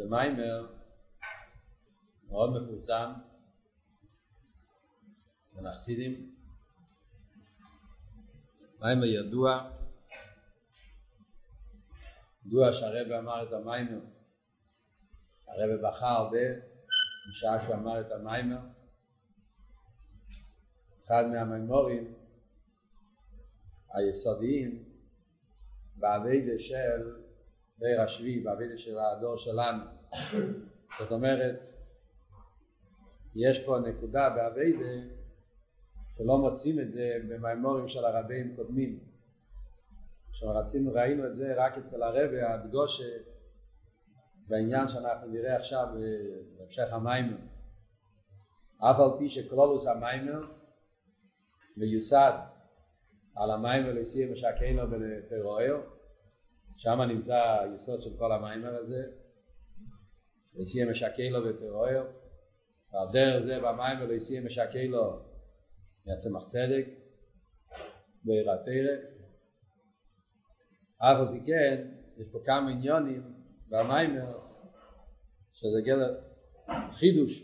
זה מיימר מאוד מפורסם בנחסידים, מיימר ידוע, ידוע שהרבא אמר את המיימר, הרבא בכה הרבה בשעה שהוא אמר את המיימר, אחד מהמימורים היסודיים באביידה של דיר השביעי, באביידה של הדור שלנו. זאת אומרת, יש פה נקודה באביידה שלא מוצאים את זה במימורים של הרבים קודמים. עכשיו רצינו, ראינו את זה רק אצל הרבה, הדגושה, בעניין שאנחנו נראה עכשיו בהמשך המיימר. אף על פי שקלולוס המיימר מיוסד על המיימר לסיים משקנו ולפירוער, שם נמצא היסוד של כל המיימר הזה, לסיים משקנו ופירוער, ועל דרך זה במיימר לסיים משקנו מהצמח צדק, בעירת תרא. אף על פי כן, יש פה כמה עניונים במיימר, שזה גדר חידוש,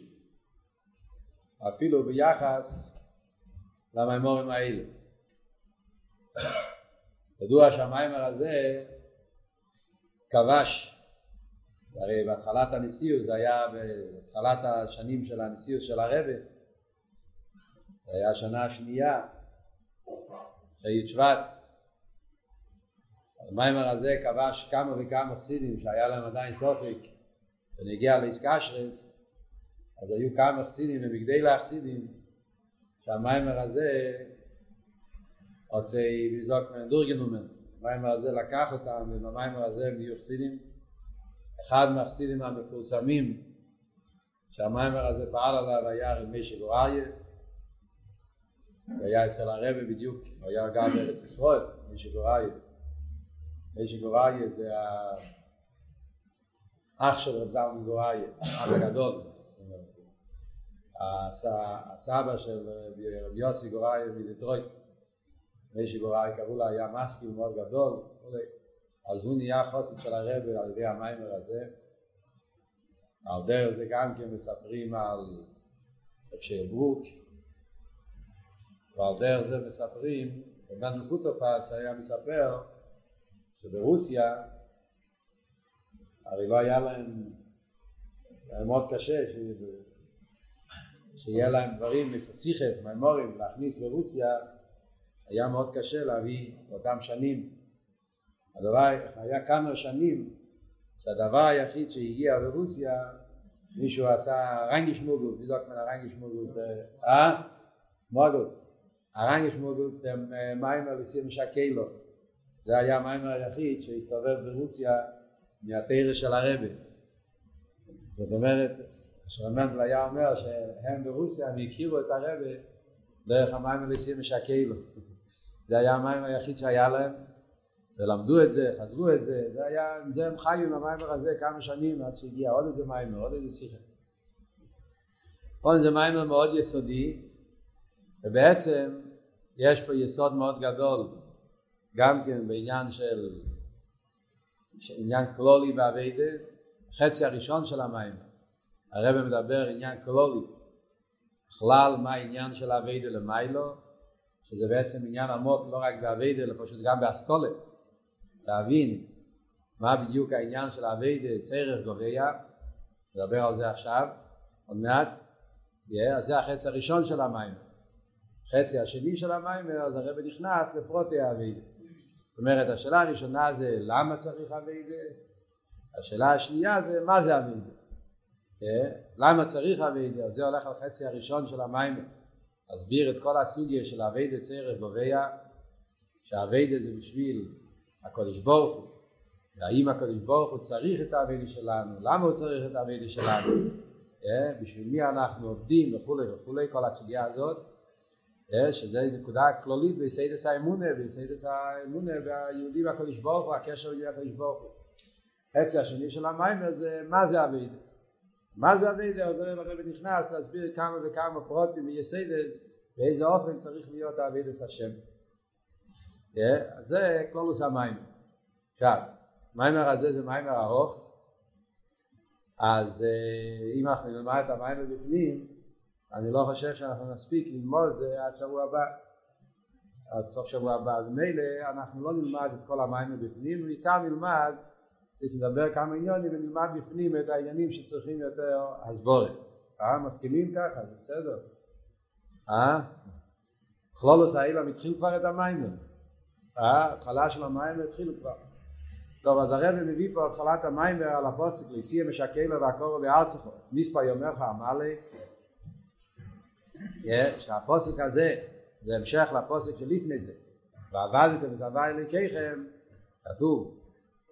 אפילו ביחס למיימורים האלה. ידוע שהמיימר הזה כבש, הרי בהתחלת הנשיאות, זה היה בהתחלת השנים של הנשיאות של הרבה, זה היה השנה השנייה, י' שבט, המיימר הזה כבש כמה וכמה חסידים שהיה להם עדיין סופק ונגיע לאיסקשרס, אז היו כמה חסידים ובגדי להחסידים שהמיימר הזה רוצה לזעוק מהם דורגנומן, המיימר הזה לקח אותם ובמיימר הזה הם נהיו חסידים. אחד מהחסידים המפורסמים שהמיימר הזה פעל עליו היה רבי שגוריה, היה אצל הרבה בדיוק, הוא היה גם בארץ ישראל, רבי שגוריה. רבי שגוריה זה האח של רב זלמן גוריה, האח הגדול. הסבא של רבי יוסי גוריה מדטרויט. מי שגוראי קראו לה היה מסקיל מאוד גדול, אז הוא נהיה חוסן של הרבי על ידי המיימר הזה. על דרך זה גם כן מספרים על אפשר ברוק, ועל דרך זה מספרים, ובן מפוטופס היה מספר שברוסיה הרי לא היה להם, היה מאוד קשה שיהיה להם דברים, סיכס, מימורים, להכניס לרוסיה היה מאוד קשה להביא באותם שנים. הדבר, היה כמה שנים שהדבר היחיד שהגיע ברוסיה, מישהו עשה רנגישמוגל, בדיוק מן הרנגישמוגל, אה? מוגל. הרנגישמוגל הם מיימר לסים שקלו. זה היה המיימר היחיד שהסתובב ברוסיה מהתרא של הרבה. זאת אומרת, שרמנטל היה אומר שהם ברוסיה, הם הכירו את הרבה דרך המיימר לסים שקלו. זה היה המים היחיד שהיה להם, ולמדו את זה, חזרו את זה, זה היה, עם זה הם חיו עם המיימר הזה כמה שנים עד שהגיע עוד איזה מיימר, עוד איזה שיחה. פה זה מיימר מאוד יסודי, ובעצם יש פה יסוד מאוד גדול, גם כן בעניין של, עניין כלולי באביידה, חצי הראשון של המיימר, הרב מדבר עניין כלולי, בכלל מה העניין של האביידה למיילו, שזה בעצם עניין עמוק לא רק באביידה אלא פשוט גם באסכולה. להבין מה בדיוק העניין של האביידה צרר גוביה נדבר על זה עכשיו עוד מעט. yeah, אז זה החצי הראשון של המים. חצי השני של המים אז הרב נכנס לפרוטי האביידה זאת אומרת השאלה הראשונה זה למה צריך אביידה? השאלה השנייה זה מה זה אביידה? yeah, למה צריך אביידה? זה הולך על חצי הראשון של המים להסביר את כל הסוגיה של אביידה צרף גוביה שאביידה זה בשביל הקודש ברוך הוא. והאם הקודש ברוך הוא צריך את העבודה שלנו? למה הוא צריך את העבודה שלנו? yeah, בשביל מי אנחנו עובדים? וכולי וכולי כל הסוגיה הזאת. yeah, שזה נקודה כללית ביסודות האמונה ביסודות האמונה והיהודי והקודש ברוך הוא הקשר עם הקודש ברוך הוא. חצי השני של המאמר זה מה זה עבודה מה זה עבודה? עוד הרבי הרבי נכנס להסביר כמה וכמה פרטים ויסודות באיזה אופן צריך להיות עבודת השם. זה כלולוס המיימר. עכשיו, המיימר הזה זה מיימר ארוך, אז אם אנחנו נלמד את המים מבפנים, אני לא חושב שאנחנו נספיק ללמוד את זה עד שבוע הבא, עד סוף שבוע הבא. אז מילא אנחנו לא נלמד את כל המים מבפנים, ובעיקר נלמד, צריך לדבר כמה עניונים ונלמד בפנים את העניינים שצריכים יותר הסבורת. אה, מסכימים ככה? זה בסדר. אה? כלולוס האילם התחיל כבר את המיימר. אה? התחלה של המיימר התחילו כבר. טוב, אז הרב מביא פה התחלת המיימר על הפוסק ליסיה משקלו והקורו בארצחו. מספר יומך עמלי, שהפוסק הזה זה המשך לפוסק שלפני זה. ועבדתם וזבי אלוקיכם, כתוב,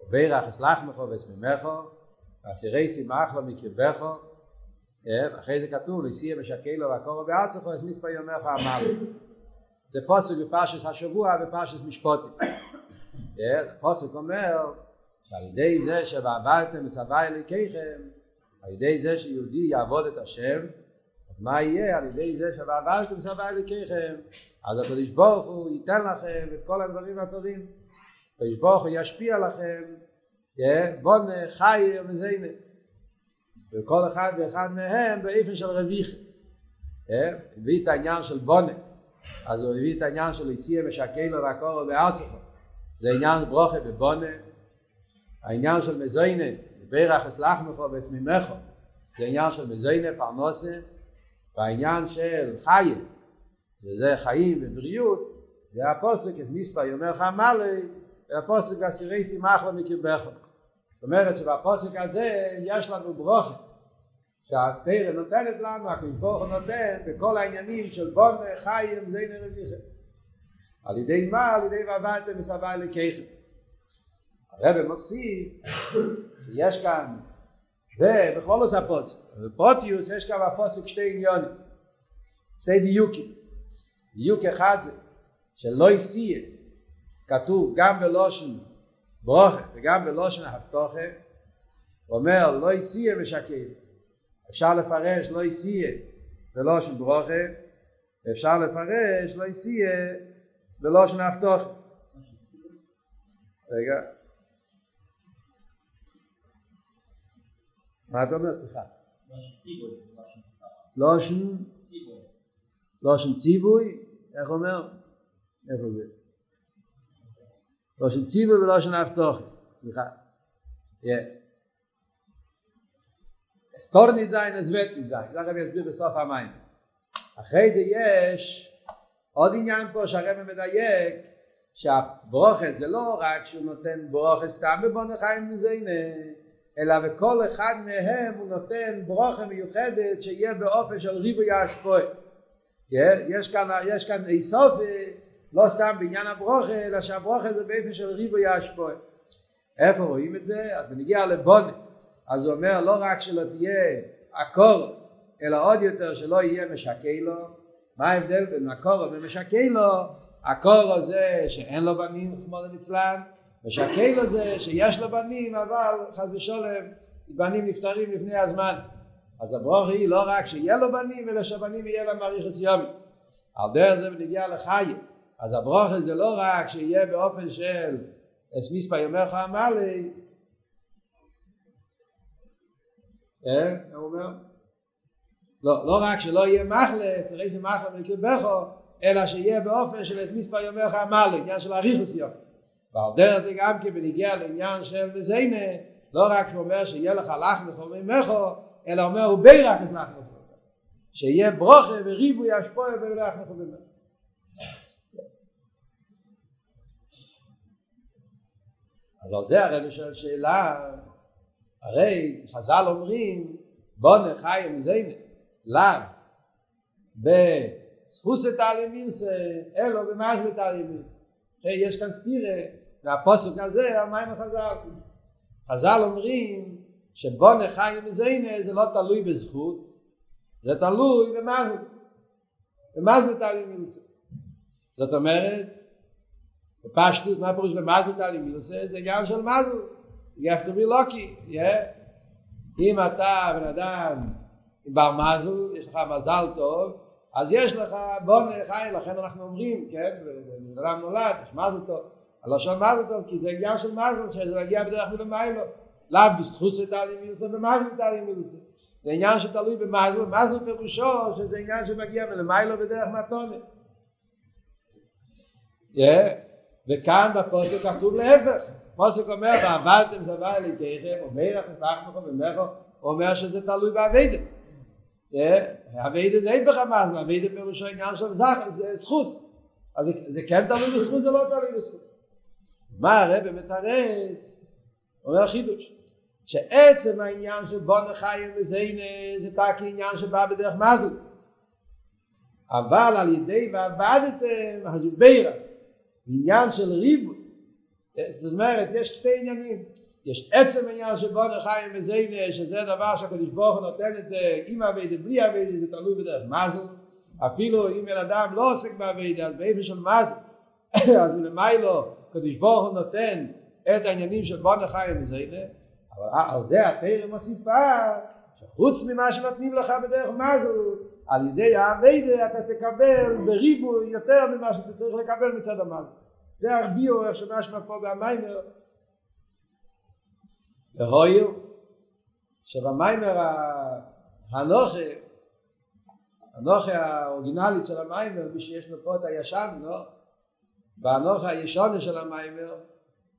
ובירך אסלח וסמימכו, ואסירי שימח לו מקרבכו, אחרי זה כתוב, ליסיה משקלו והקורו בארצחו, אז מספר יומך עמלי. זה פוסק בפרשס השבוע ופרשס משפוטים. הפוסק אומר, ועל ידי זה שבעברתם וסבי אלוקיכם, על ידי זה שיהודי יעבוד את השם, אז מה יהיה על ידי זה שבעברתם וסבי אלוקיכם, אז הקדוש ברוך הוא ייתן לכם את כל הדברים הטובים. ברוך הוא ישפיע לכם, בון חי ומזיינה. וכל אחד ואחד מהם באיפן של רוויחה. הביא את העניין של בונה. אז הוא הביא את העניין של איסיה משקלו והקורו בארצחו. זה עניין ברוכה בבונה. העניין של מזוינה, בירח אסלחמכו ואסמימכו, זה עניין של מזוינה, פרנוסה. והעניין של חיים, וזה חיים ובריאות, זה הפוסק את מספר יאמר לך מלא, הפוסק אסירי שימח לו מקרבכו. זאת אומרת שבפוסק הזה יש לנו ברוכה. שהתרא נותנת לנו, הקדוש ברוך הוא נותן בכל העניינים של בון חיים זיין רביכם. על ידי מה? על ידי ועבדתם וסבא אלוקיכם. הרב מוסיף שיש כאן, זה בכל עושה פוסק, בפוטיוס יש כאן בפוסק שתי עניונים, שתי דיוקים. דיוק אחד זה שלא יסיע, כתוב גם בלושן ברוכה וגם בלושן הבטוחה, אומר לא יסיע משקר. אפשר לפרש לא יסיע בלושן ברוכה, אפשר לפרש לא יסיע בלושן הבטוחה. רגע. מה אתה אומר? סליחה. לושן ציווי, איך אומר? איפה זה? לושן ציווי ולושן הבטוחה. סליחה. תור ניזיין אז וט ניזיין. זה הרב יסביר בסוף המים. אחרי זה יש עוד עניין פה שהרב מדייק שהברוכה זה לא רק שהוא נותן ברוכה סתם בבון החיים מזיינה אלא בכל אחד מהם הוא נותן ברוכה מיוחדת שיהיה באופן של ריבוי ההשפועה. יש כאן, יש כאן איסוף לא סתם בעניין הברוכה אלא שהברוכה זה באופן של ריבוי ההשפועה. איפה רואים את זה? אז בנגיע לבונה. אז הוא אומר לא רק שלא תהיה הקור אלא עוד יותר שלא יהיה משקה לו. מה ההבדל בין הקור ומשקה לו? הקור זה שאין לו בנים כמו למצלן משקה לו זה שיש לו בנים אבל חס ושולם בנים נפטרים לפני הזמן. אז הברוך היא לא רק שיהיה לו בנים אלא שהבנים יהיה להם אריכוס יומי על דרך זה ונגיע לחיים אז הברוך זה לא רק שיהיה באופן של אס מספר יומך עמלי אה? הוא אומר? לא, לא רק שלא יהיה מחלס, הרי זה מחלס בקרבכו, אלא שיהיה באופן של את מספר יומך עמל, עניין של אריכוס יום. ועל דרך זה גם כן בנגיע לעניין של מזיינה, לא רק הוא אומר שיהיה לך לחמך ומימכו, אלא אומר הוא בירח את לחמך שיהיה ברוכה וריבוי השפועה ולחמך ומימכו. אז על זה הרב שואל שאלה, הרי חז"ל אומרים בונה חיים זיינה לאו בספוסת על ימינסה אלו במזלת על ימינסה יש כאן סתירה והפוסק הזה המים החז"ל. חז"ל אומרים שבונה חיים זיינה זה לא תלוי בזכות זה תלוי במזל במזלת על ימינסה זאת אומרת בפשטוס מה פירוש במזלת על ימינסה זה עניין של מזל you have to be lucky, yeah? אם אתה בן אדם עם בר מזל, יש לך מזל טוב, אז יש לך בון חי, לכן אנחנו אומרים, כן, בן אדם נולד, יש מזל טוב. הלשון מזל טוב, כי זה עניין של מזל, שזה מגיע בדרך מלמיילו. לאו בזכות תעלי מילוסה ומזל תעלי מילוסה זה עניין שתלוי במזל, מזל פירושו שזה עניין שמגיע מלמיילו בדרך מתונה. וכאן בפוסק כתוב להפך, פוסק אומר ועבדתם זבה אליקיכם, אומר לכם פחמכם ומכו, אומר שזה תלוי באביידה. אביידה זה אין מזל, אביידה פירושו עניין של זכוס. אז זה כן תלוי בזכות, זה לא תלוי בזכות. מה הרב מתרץ? אומר חידוש. שעצם העניין של בוא נחיים וזיינה זה רק עניין שבא בדרך מזל. אבל על ידי ועבדתם אז הוא בירה. עניין של ריבוי. זאת אומרת, יש שתי עניינים. יש עצם עניין של בוא נחיים וזיינה שזה דבר שהקדוש ברוך הוא נותן את זה עם אביידה בלי אביידה זה תלוי בדרך מזל. אפילו אם בן אדם לא עוסק באביידה אז באיפה של מזל אז מלמיילו הקדוש ברוך הוא נותן את העניינים של בוא נחיים וזיינה אבל על זה התרא מוסיפה שחוץ ממה שנותנים לך בדרך מזל על ידי האביידה אתה תקבל בריבוי יותר ממה שאתה צריך לקבל מצד המזל זה הרביעו איך שמשמע פה במיימר. והויו שבמיימר הנוכה הנוכה האורגינלית של המיימר מי שיש לו פה את הישן לא? והנוכה הישונה של המיימר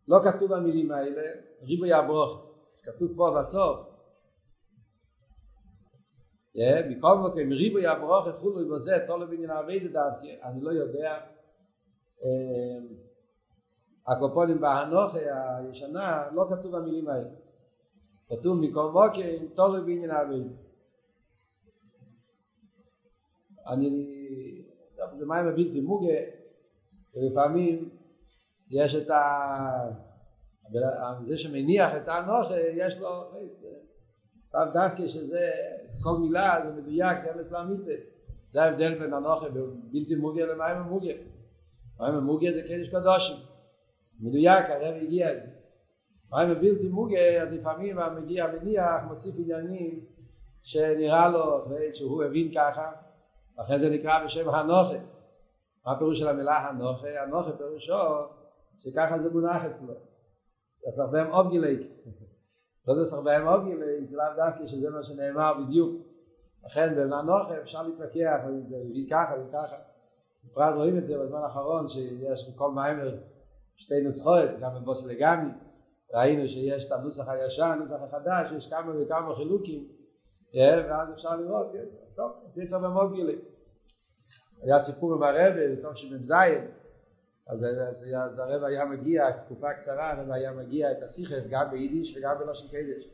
לא כתוב המילים האלה ריבוי הברוך כתוב פה בסוף מכל מקום ריבוי הברוך אפילו בזה תולו בניין אביידה דווקא אני לא יודע הקופונים בהנוכה הישנה לא כתוב המילים האלה כתוב מכל מקום תולו בניין אביידה אני זה מים הבלתי מוגה ולפעמים יש את ה... זה שמניח את האנוכה יש לו לאו דווקא שזה כל מילה זה מדויק זה אמס לאמיתה זה ההבדל בין אנוכה בלתי מוגיה למים המוגיה מים המוגיה זה קדש קדושים מדויק הרב הגיע את זה מים הבלתי מוגיה אז לפעמים המגיע המניח מוסיף עניינים שנראה לו שהוא הבין ככה אחרי זה נקרא בשם הנוכה מה הפירוש של המילה הנוכה? הנוכה פירושו שככה זה מונח אצלו זה הרבה אובגילייק לא זה הרבה אובגילייק זה לאו דווקא שזה מה שנאמר בדיוק לכן בנוכה אפשר להתווכח אם זה ככה וככה בפרט רואים את זה בזמן האחרון שיש בכל מיימר שתי נוסחאות גם בבוס לגמי ראינו שיש את הנוסח הישן, הנוסח החדש, יש כמה וכמה חילוקים ואז אפשר לראות, טוב, זה יצא במוגילייק היה סיפור עם הרבה בתוך שבמ"ז אז, אז, אז הרב היה מגיע תקופה קצרה הרב היה מגיע את הסיכס גם ביידיש וגם בלושן קדש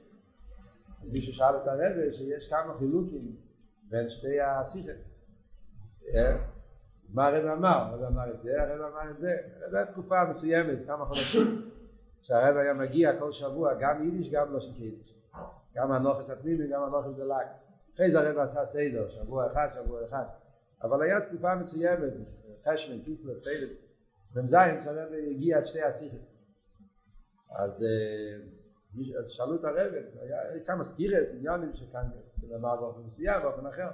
אז מישהו שאל את הרב שיש כמה חילוקים בין שתי הסיכס. מה הרב אמר? הרב אמר את זה, הרב אמר את זה. זו הייתה תקופה מסוימת כמה חודשים. שהרב היה מגיע כל שבוע גם יידיש גם בלושן קדש גם הנוכס התמימי גם הנוכס בלק אחרי זה הרב עשה סדר שבוע אחד שבוע אחד. אבל היה תקופה מסוימת, חשמן, קיסלר, פיידס, כשהרבא הגיע עד שתי הסיכס. אז, אז שאלו את הרבא, היה כמה סטירס, עניונים שכאן, זה אמר באופן מסוים, באופן אחר.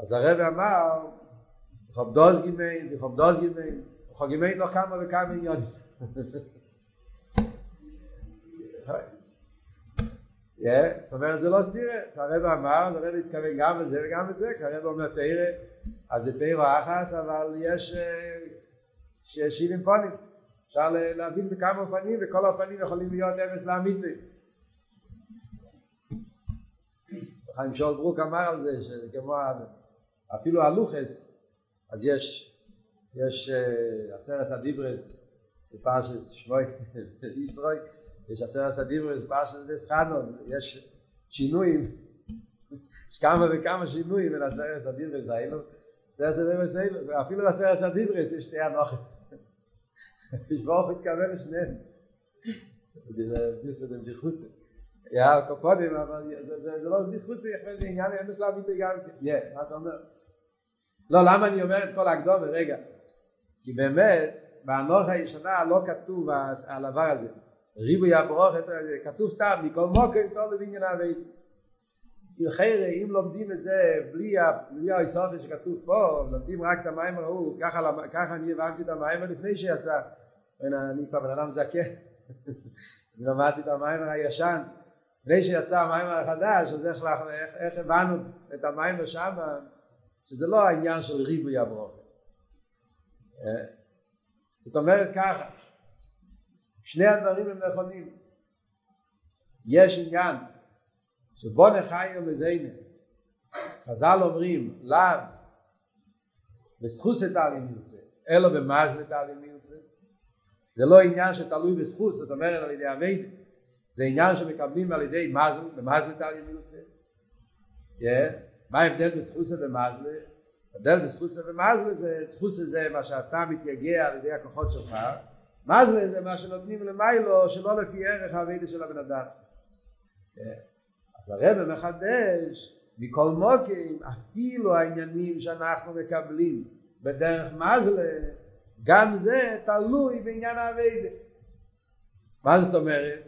אז הרבא אמר, חוב דוז גימיין, וחוב דוז גימיין, וחוב גימיין לא כמה וכמה עניונים. זאת אומרת זה לא סתירה, הרב אמר, הרב התכוון גם לזה וגם לזה, כי הרב אומר תרא, אז זה תרא אחס, אבל יש שבעים פונים, אפשר להבין בכמה אופנים, וכל האופנים יכולים להיות אמס לאמיתי. חיים שאול ברוק אמר על זה, שכמו אפילו הלוחס, אז יש, יש עשרת הדיברס, בפרשס שמוי ישראל, יש עשר עשר דיברס, פרשת וסחנון, יש שינויים, יש כמה וכמה שינויים בין עשר עשר דיברס האלו, עשר דיברס האלו, ואפילו עשר דיברס יש שתי הנוחס. ברוך מתכוון לשניהם. זה בדיחוסי. יא, קופונים, אבל זה לא בדיחוסי, זה עניין אמס להביא גם כן. יא, מה אתה אומר? לא, למה אני אומר את כל ההקדום? רגע. כי באמת, באנוך הישנה לא כתוב על הדבר הזה. ריבוי הברוך, כתוב סתם, מכל מוקר טוב לבניין אבית. חיירה, אם לומדים את זה בלי, בלי האיסופי שכתוב פה, לומדים רק את המים ההוא, ככה, ככה אני הבנתי את המים לפני שיצא. אני כבר בן אדם זקן, למדתי את המיימר הישן, לפני שיצא המיימר החדש, אז איך, איך, איך הבנו את המיימר שמה, שזה לא העניין של ריבוי הברוכת. זאת אומרת ככה, שני הדברים הם נכונים. יש עניין שבו נחי ומזיינה, חז"ל אומרים לאו בסחוס את העלי מילסה, אלא במזל את העלי מילסה. זה לא עניין שתלוי בסחוס, זאת אומרת על ידי אביידה, זה עניין שמקבלים על ידי מזל, במזל את העלי מילסה. מה ההבדל בסחוסה ומזל? ההבדל בסחוסה ומזל זה סחוסה זה מה שאתה מתייגע על ידי הכוחות שלך, מזל זה מה שנותנים למיילו שלא לפי ערך האביידה של הבן אדם. הרב מחדש מכל מוקים אפילו העניינים שאנחנו מקבלים בדרך מזלה גם זה תלוי בעניין האביידה מה זאת אומרת?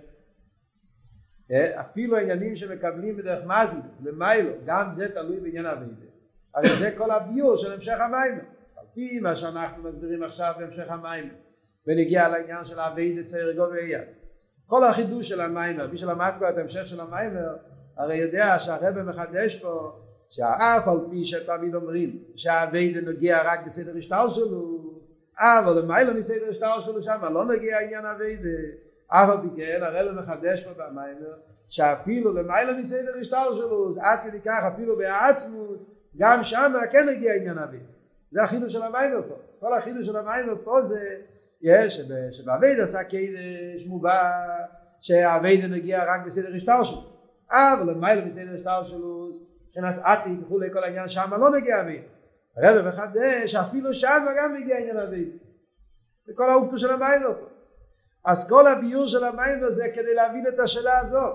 אפילו העניינים שמקבלים בדרך מזלה למיילו גם זה תלוי בעניין האביידה הרי זה כל הביור של המשך המים. על פי מה שאנחנו מסבירים עכשיו בהמשך המים ונגיע לעניין של האביידה צייר גוביה כל החידוש של המיימר, מי שלמד כבר את ההמשך של המיימר, הרי יודע שהרבא מחדש פה שהאף על פי שתמיד אומרים שהאביידה נוגע רק בסדר השטר שלו, אבל למעלה מסדר השטר שלו שם לא נגיע עניין האביידה, אף על פי כן הרבא מחדש פה במיימר שאפילו למעלה מסדר השטר שלו, עד כדי כך אפילו בעצמות, גם שם כן נגיע עניין האביידה. זה החידוש של המיימר פה. כל החידוש של המיימר פה זה יש שבאבייד עשה קדש מובא שהאבייד נגיע רק בסדר השטר שלו אבל למעלה מסדר השטר שלו שנס עתי וכולי כל העניין שם לא נגיע אבייד הרב מחדש אפילו שם גם נגיע עניין אבייד זה כל האופטו של המים פה. אז כל הביור של המים זה כדי להבין את השאלה הזאת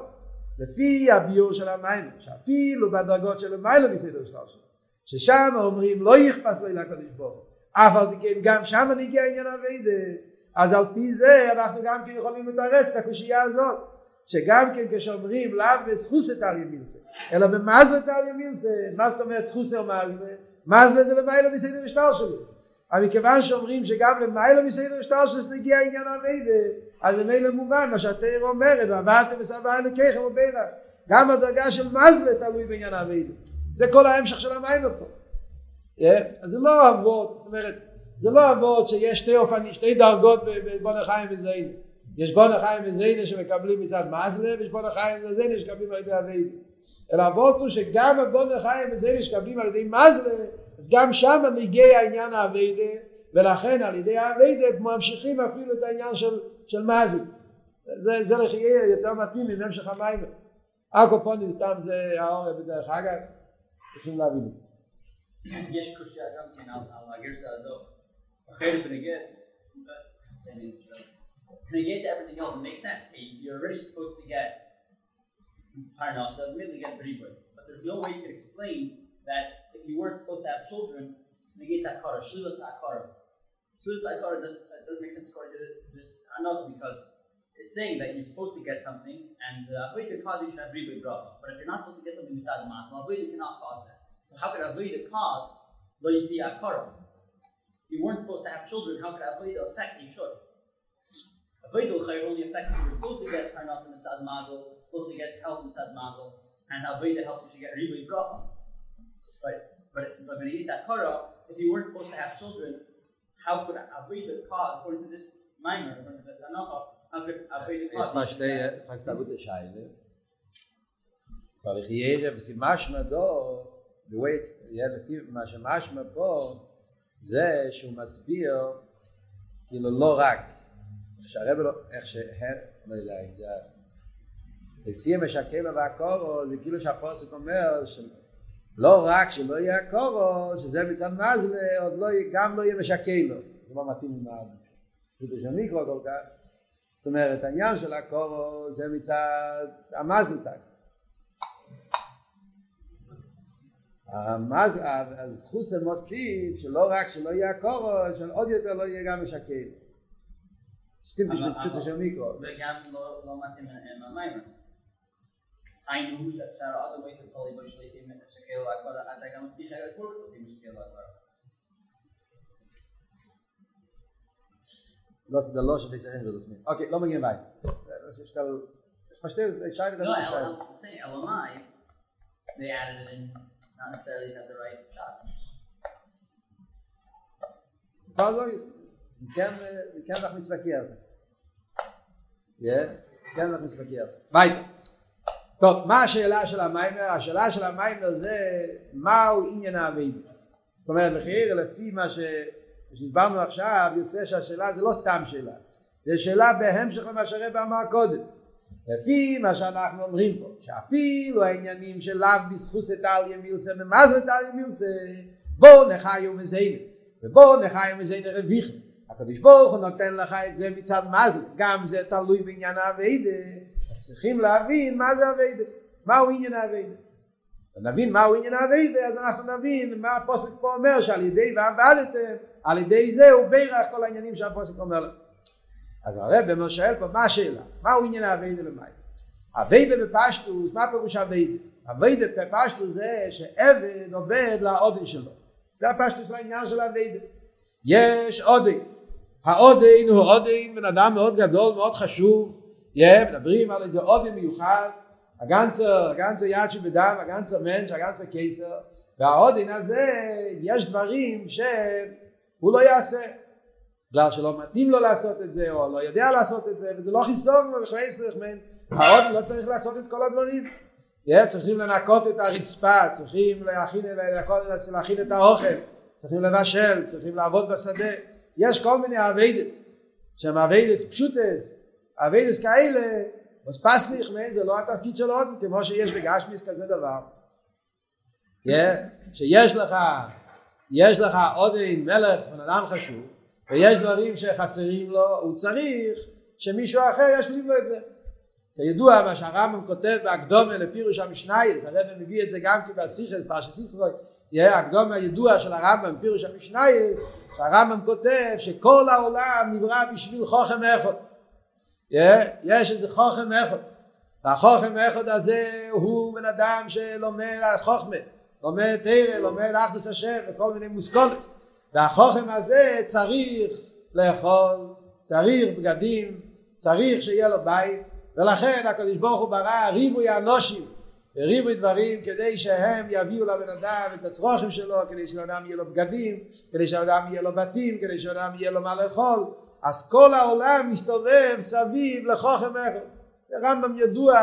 לפי הביור של המים שאפילו בדרגות של המעלה מסדר השטר שלו ששם אומרים לא יכפס לו אלה קדוש ברוך אף על פי כן גם שם נגיע עניין אביידה אז על פי זה אנחנו גם כן יכולים לתרץ את הקושייה הזאת שגם כן כשאומרים לאו בסחוס את על ימילסה אלא במזלה את על ימילסה מה זאת אומרת סחוס או מזלה מזלה זה למעלה מסדר משטר שלו אבל מכיוון שאומרים שגם למעלה מסדר משטר שלו נגיע עניין אביידה אז זה מילא מובן מה שהתאר אומרת ועברתם וסבא אלוקיכם וברך גם הדרגה של מזלה תלוי בעניין אביידה זה כל ההמשך של המים פה. אז זה לא אבות, זאת אומרת, זה לא אבות שיש שתי אופנים, שתי דרגות בבון החיים וזיינה. יש בון החיים וזיינה שמקבלים מצד מזלה, ויש בון החיים וזיינה שמקבלים על ידי אביידה. אלא אבות הוא שגם הבון החיים וזיינה שמקבלים על ידי מזלה, אז גם שם מגיע העניין האביידה, ולכן על ידי האביידה ממשיכים אפילו את העניין של, של מזלה. זה, זה לכי יהיה יותר מתאים עם המשך המים. אקופונים סתם זה האור בדרך אגב, צריכים להבין. יש קושיה גם כן על הגרסה הזו. אחרת בנגד, negate everything else. It makes sense. Hey, you're already supposed to get Pater Noster, admittedly get Bribur, but there's no way you could explain that if you weren't supposed to have children, you get that Akara, Shilas sakara. Shilas sakara doesn't, uh, doesn't make sense according to this Anok because it's saying that you're supposed to get something, and Avodah uh, cause you should have Bribur brought. But if you're not supposed to get something mitzad Mas, well, Avodah cannot cause that. So how could Avodah cause Lo Yisi Akara? You weren't supposed to have children, how could Avodah affect you should? Avodah only affects you. You're supposed to get Parnas and Mitzad Mazel, supposed to get help Mitzad Mazel, and Avodah helps you to get Ribu Bracha. Right? But, but when you eat that kara, if you weren't supposed to have children, how could Avodah cause, according to this minor, according to this Anaka, how could Avodah cause? Ich verstehe, fragst du gute Scheile. Soll ich hier, was ich machme da, the way it's, yeah, לפי מה שמשמע פה זה שהוא מסביר כאילו לא רק שהרב לא, איך ש... לא יודע אם זה לסיים משקלו והקורו זה כאילו שהפוסק אומר שלא רק שלא יהיה הקורו שזה מצד מזלה עוד לא, גם לא יהיה משקלו זה לא מתאים עם הפשוטו של מיקרו כל כך. זאת אומרת העניין של הקורו זה מצד המזלתק המאז, הזכוס זה מוסיף שלא רק שלא יהיה הקורו, של עוד יותר לא יהיה גם משקל. stimmt nicht mit kritischer Mikro. Aber wir haben noch mal mit dem äh, Mamaima. Ein Hus hat Sarah auch dabei zu tollen, weil ich leite ihm mit der Schakel Akbar, als er gar nicht mehr gehört hat, dem Schakel Akbar. Das ist der Losch, wie sie hin will das nicht. Okay, lass mal gehen weiter. Das ist der... Ich verstehe, ich scheide das nicht. Nein, aber ich sage, aber they added it in, not necessarily had the right shot. Was soll Ja? Ich kann doch nicht verkehrt. weiter. טוב, מה השאלה של המיימר? השאלה של המיימר זה מהו עניין האבידה. זאת אומרת, לחייר לפי מה ש... שהסברנו עכשיו, יוצא שהשאלה זה לא סתם שאלה. זה שאלה בהמשך למה שהרבא אמר קודם. לפי מה שאנחנו אומרים פה, שאפילו העניינים של לאו בזכות את אריה מילסה ומה זה את אריה מילסה, בואו נחיו מזיינה, ובואו נחיו מזיינה רוויחה. הקדוש ברוך הוא נותן לך את זה מצד מזל, גם זה תלוי בעניין האביידה, צריכים להבין מה זה אביידה, מהו עניין האביידה. נבין מהו עניין האביידה, אז אנחנו נבין מה הפוסק פה אומר, שעל ידי ועבדתם, על ידי זה הוא בירך כל העניינים שהפוסק אומר לנו. אז הרב אומר שואל פה מה השאלה? מהו עניין האביידה למים? אביידה בפשטוס, מה פירוש אביידה? אביידה בפשטוס זה שעבד עובד לעודן שלו. זה הפשטוס לעניין של אביידה. יש עודן. העודן הוא עודן בן אדם מאוד גדול, מאוד חשוב. Yeah, מדברים על איזה עודן מיוחד. הגנצר, הגנצר יד שבדם, הגנצר מנש, הגנצר קיסר. והעודן הזה, יש דברים שהוא לא יעשה. בגלל שלא מתאים לו לעשות את זה, או לא יודע לעשות את זה, וזה לא חיסון לו וחסך מן. העוד לא צריך לעשות את כל הדברים. Yeah, צריכים לנקות את הרצפה, צריכים להכין, להכין, להכין את האוכל, צריכים לבשל, צריכים לעבוד בשדה. יש כל מיני אביידס, שהם אביידס פשוטס, אביידס כאלה, אז פסליך מן זה לא התפקיד של עוד, כמו שיש בגשמיס כזה דבר. שיש לך, יש לך עוד מלך, בן אדם חשוב, ויש דברים שחסרים לו, הוא צריך שמישהו אחר ישלים לו את זה. כידוע מה שהרמב"ם כותב בהקדומה לפירוש המשנייס, הרב מביא את זה גם כן בסיכס, פרשת ישראל, הקדומה הידוע של הרמב"ם, פירוש המשנייס, שהרמב"ם כותב שכל העולם נברא בשביל חוכם אחד. יש איזה חוכם אחד. והחוכם אחד הזה הוא בן אדם שלומד חוכמה, לומד תרא, לומד אחדוס השם וכל מיני מושכולת. והחוכם הזה צריך לאכול, צריך בגדים, צריך שיהיה לו בית, ולכן הקדוש ברוך הוא ברא ריבוי אנושים וריבוי דברים כדי שהם יביאו לבן אדם את הצרוכים שלו, כדי שלאדם יהיה לו בגדים, כדי שלאדם יהיה לו בתים, כדי שלאדם יהיה לו מה לאכול, אז כל העולם מסתובב סביב לחוכם אחד. הרמב"ם ידוע,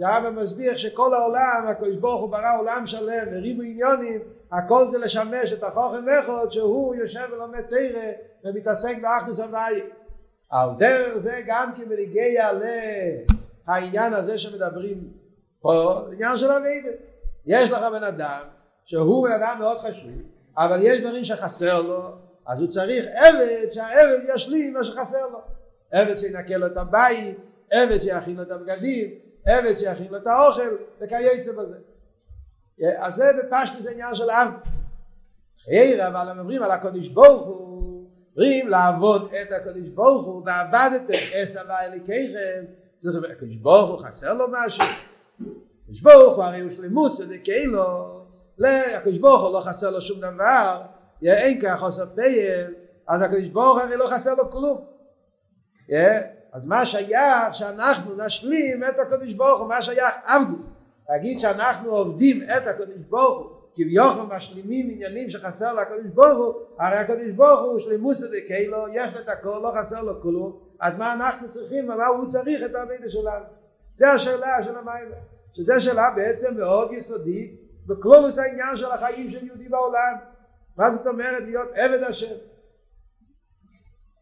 הרמב"ם מסביר שכל העולם, הקדוש ברוך הוא ברא עולם שלם וריבוי עניונים, הכל זה לשמש את החוכם אחד שהוא יושב ולומד תרא ומתעסק באחדוס הוואי. על דרך זה גם בנגיע לעניין הזה שמדברים פה, עניין של אביידה. יש לך בן אדם שהוא בן אדם מאוד חשוב, אבל יש דברים שחסר לו, אז הוא צריך עבד שהעבד ישלים מה שחסר לו. עבד שינקה לו את הבית, עבד שיכין לו את הבגדים, עבד שיכין לו את האוכל, וכייצא בזה. אז זה בפשטי זה עניין של עבד. חייר אבל הם אומרים על הקודש ברוך הוא אומרים לעבוד את הקדוש ברוך הוא ועבדתם זאת אומרת הקדוש ברוך הוא חסר לו משהו הקדוש ברוך הוא הרי הוא שלמוס זה כאילו הקדוש ברוך הוא לא חסר לו שום דבר אין כך חוסר פייל אז הקדוש ברוך הרי לא חסר לו כלום אז מה שייך שאנחנו נשלים את הקדוש ברוך הוא מה שייך עבדוס להגיד שאנחנו עובדים את הקדוש ברוך הוא כביכול משלימים עניינים שחסר לקדוש ברוך הוא, הרי הקדוש ברוך הוא שלמוס דקילו, יש לו את הכל, לא חסר לו כלום, אז מה אנחנו צריכים, מה הוא צריך את העבידה שלנו? זה השאלה של המים, שזו שאלה בעצם מאוד יסודית, בכלולוס העניין של החיים של יהודי בעולם. מה זאת אומרת להיות עבד השם?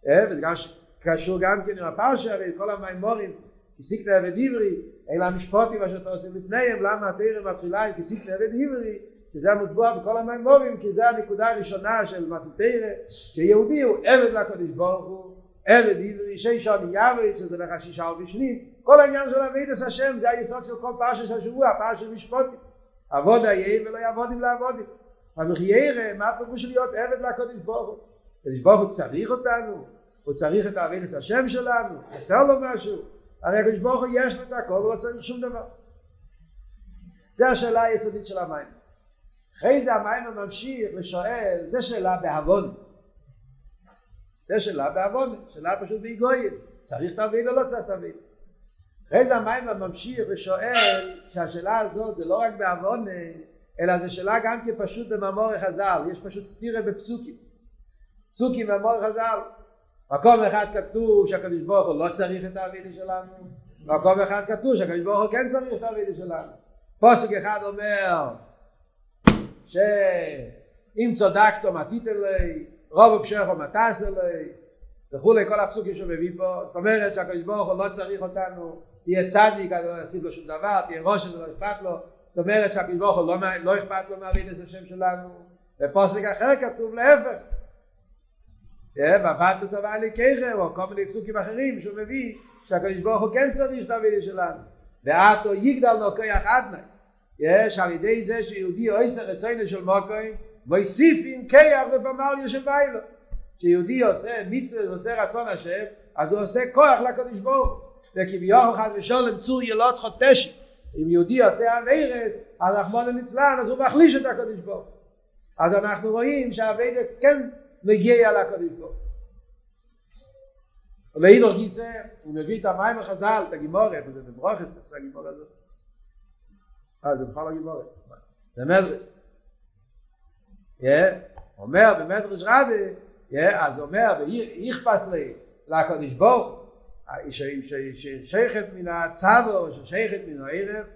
עבד, גם קשור גם כן עם הפרשה, הרי כל המימורים, כסיקנה עבד עברי, אלה המשפוטים אשר אתה עושה לפניהם, למה התרם מתחילה עם כסיקנה עבד עברי, כי זה המוסבור בכל המימורים, כי זה הנקודה הראשונה של מתנתרא, שיהודי הוא עבד לקדוש ברוך הוא, עבד עברי, שישון יעבד, שזה לך שישה ובשנים, כל העניין של אבידס השם, זה היסוד של כל פרשת השבוע, פרשת משפוטים. עבוד היה ולא יעבוד עם לעבודים. אז לחיירא, מה הפירוש להיות עבד לקדוש ברוך הוא? הקדוש ברוך הוא צריך אותנו, הוא צריך את אבידס השם שלנו, חסר לו משהו, הרי הקדוש ברוך הוא יש לו את הכל, הוא לא צריך שום דבר. זה השאלה היסודית של המים. אחרי זה המים ממשיך ושואל, זה שאלה בעוון. זה שאלה בעוון, שאלה פשוט בהיגויין. צריך תבין או לא צריך תבין. אחרי זה המים ממשיך ושואל שהשאלה הזאת זה לא רק בעוון אלא זו שאלה גם כפשוט במאמור חז"ל, יש פשוט סתירה בפסוקים. פסוקים במאמור חז"ל. מקום אחד כתוב שהקדוש ברוך הוא לא צריך את האבידי שלנו, מקום אחד כתוב שהקדוש ברוך הוא כן צריך את האבידי שלנו. פוסק אחד אומר שאם צדקתו מה תיתן לי, רוב ופשחו מה תעשה לי, וכולי, כל הפסוקים שהוא מביא פה, זאת אומרת שהקדוש ברוך הוא לא צריך אותנו, תהיה צדיק, אני לא אעשה לו שום דבר, תהיה ראש שזה לא אכפת לו, זאת אומרת שהקדוש ברוך הוא לא, לא אכפת לו מעביד את השם שלנו, בפוסק אחר כתוב להפך, ועבדת סבא לי ככם, או כל מיני פסוקים אחרים שהוא מביא, שהקדוש ברוך הוא כן צריך את האבידה שלנו, ועתו יגדל לו כוח אדמי, יש על ידי זה שיהודי עושה רצונו של מוקוים, מוסיפים כיח ופמליה של ביילו. כשיהודי עושה מצווה, עושה רצון השם, אז הוא עושה כוח לקדוש ברוך וכביכול חס ושלום צור ילוד חוטשי. אם יהודי עושה אביירס, אז רחמון המצלן, אז הוא מחליש את הקדוש ברוך אז אנחנו רואים שהאביידה כן מגיע לקדוש ברוך ולאידור גיסא, הוא מביא את המים החז"ל, את הגימורה, איפה זה בברוכס, זה הגימורה הזאת? אה, זה בכלל הגימורה. זה מדרש. אומר במדרש רבי, אז אומר, ויכפס לי לקדוש ברוך ששייכת מן הצבו, ששייכת מן הערב,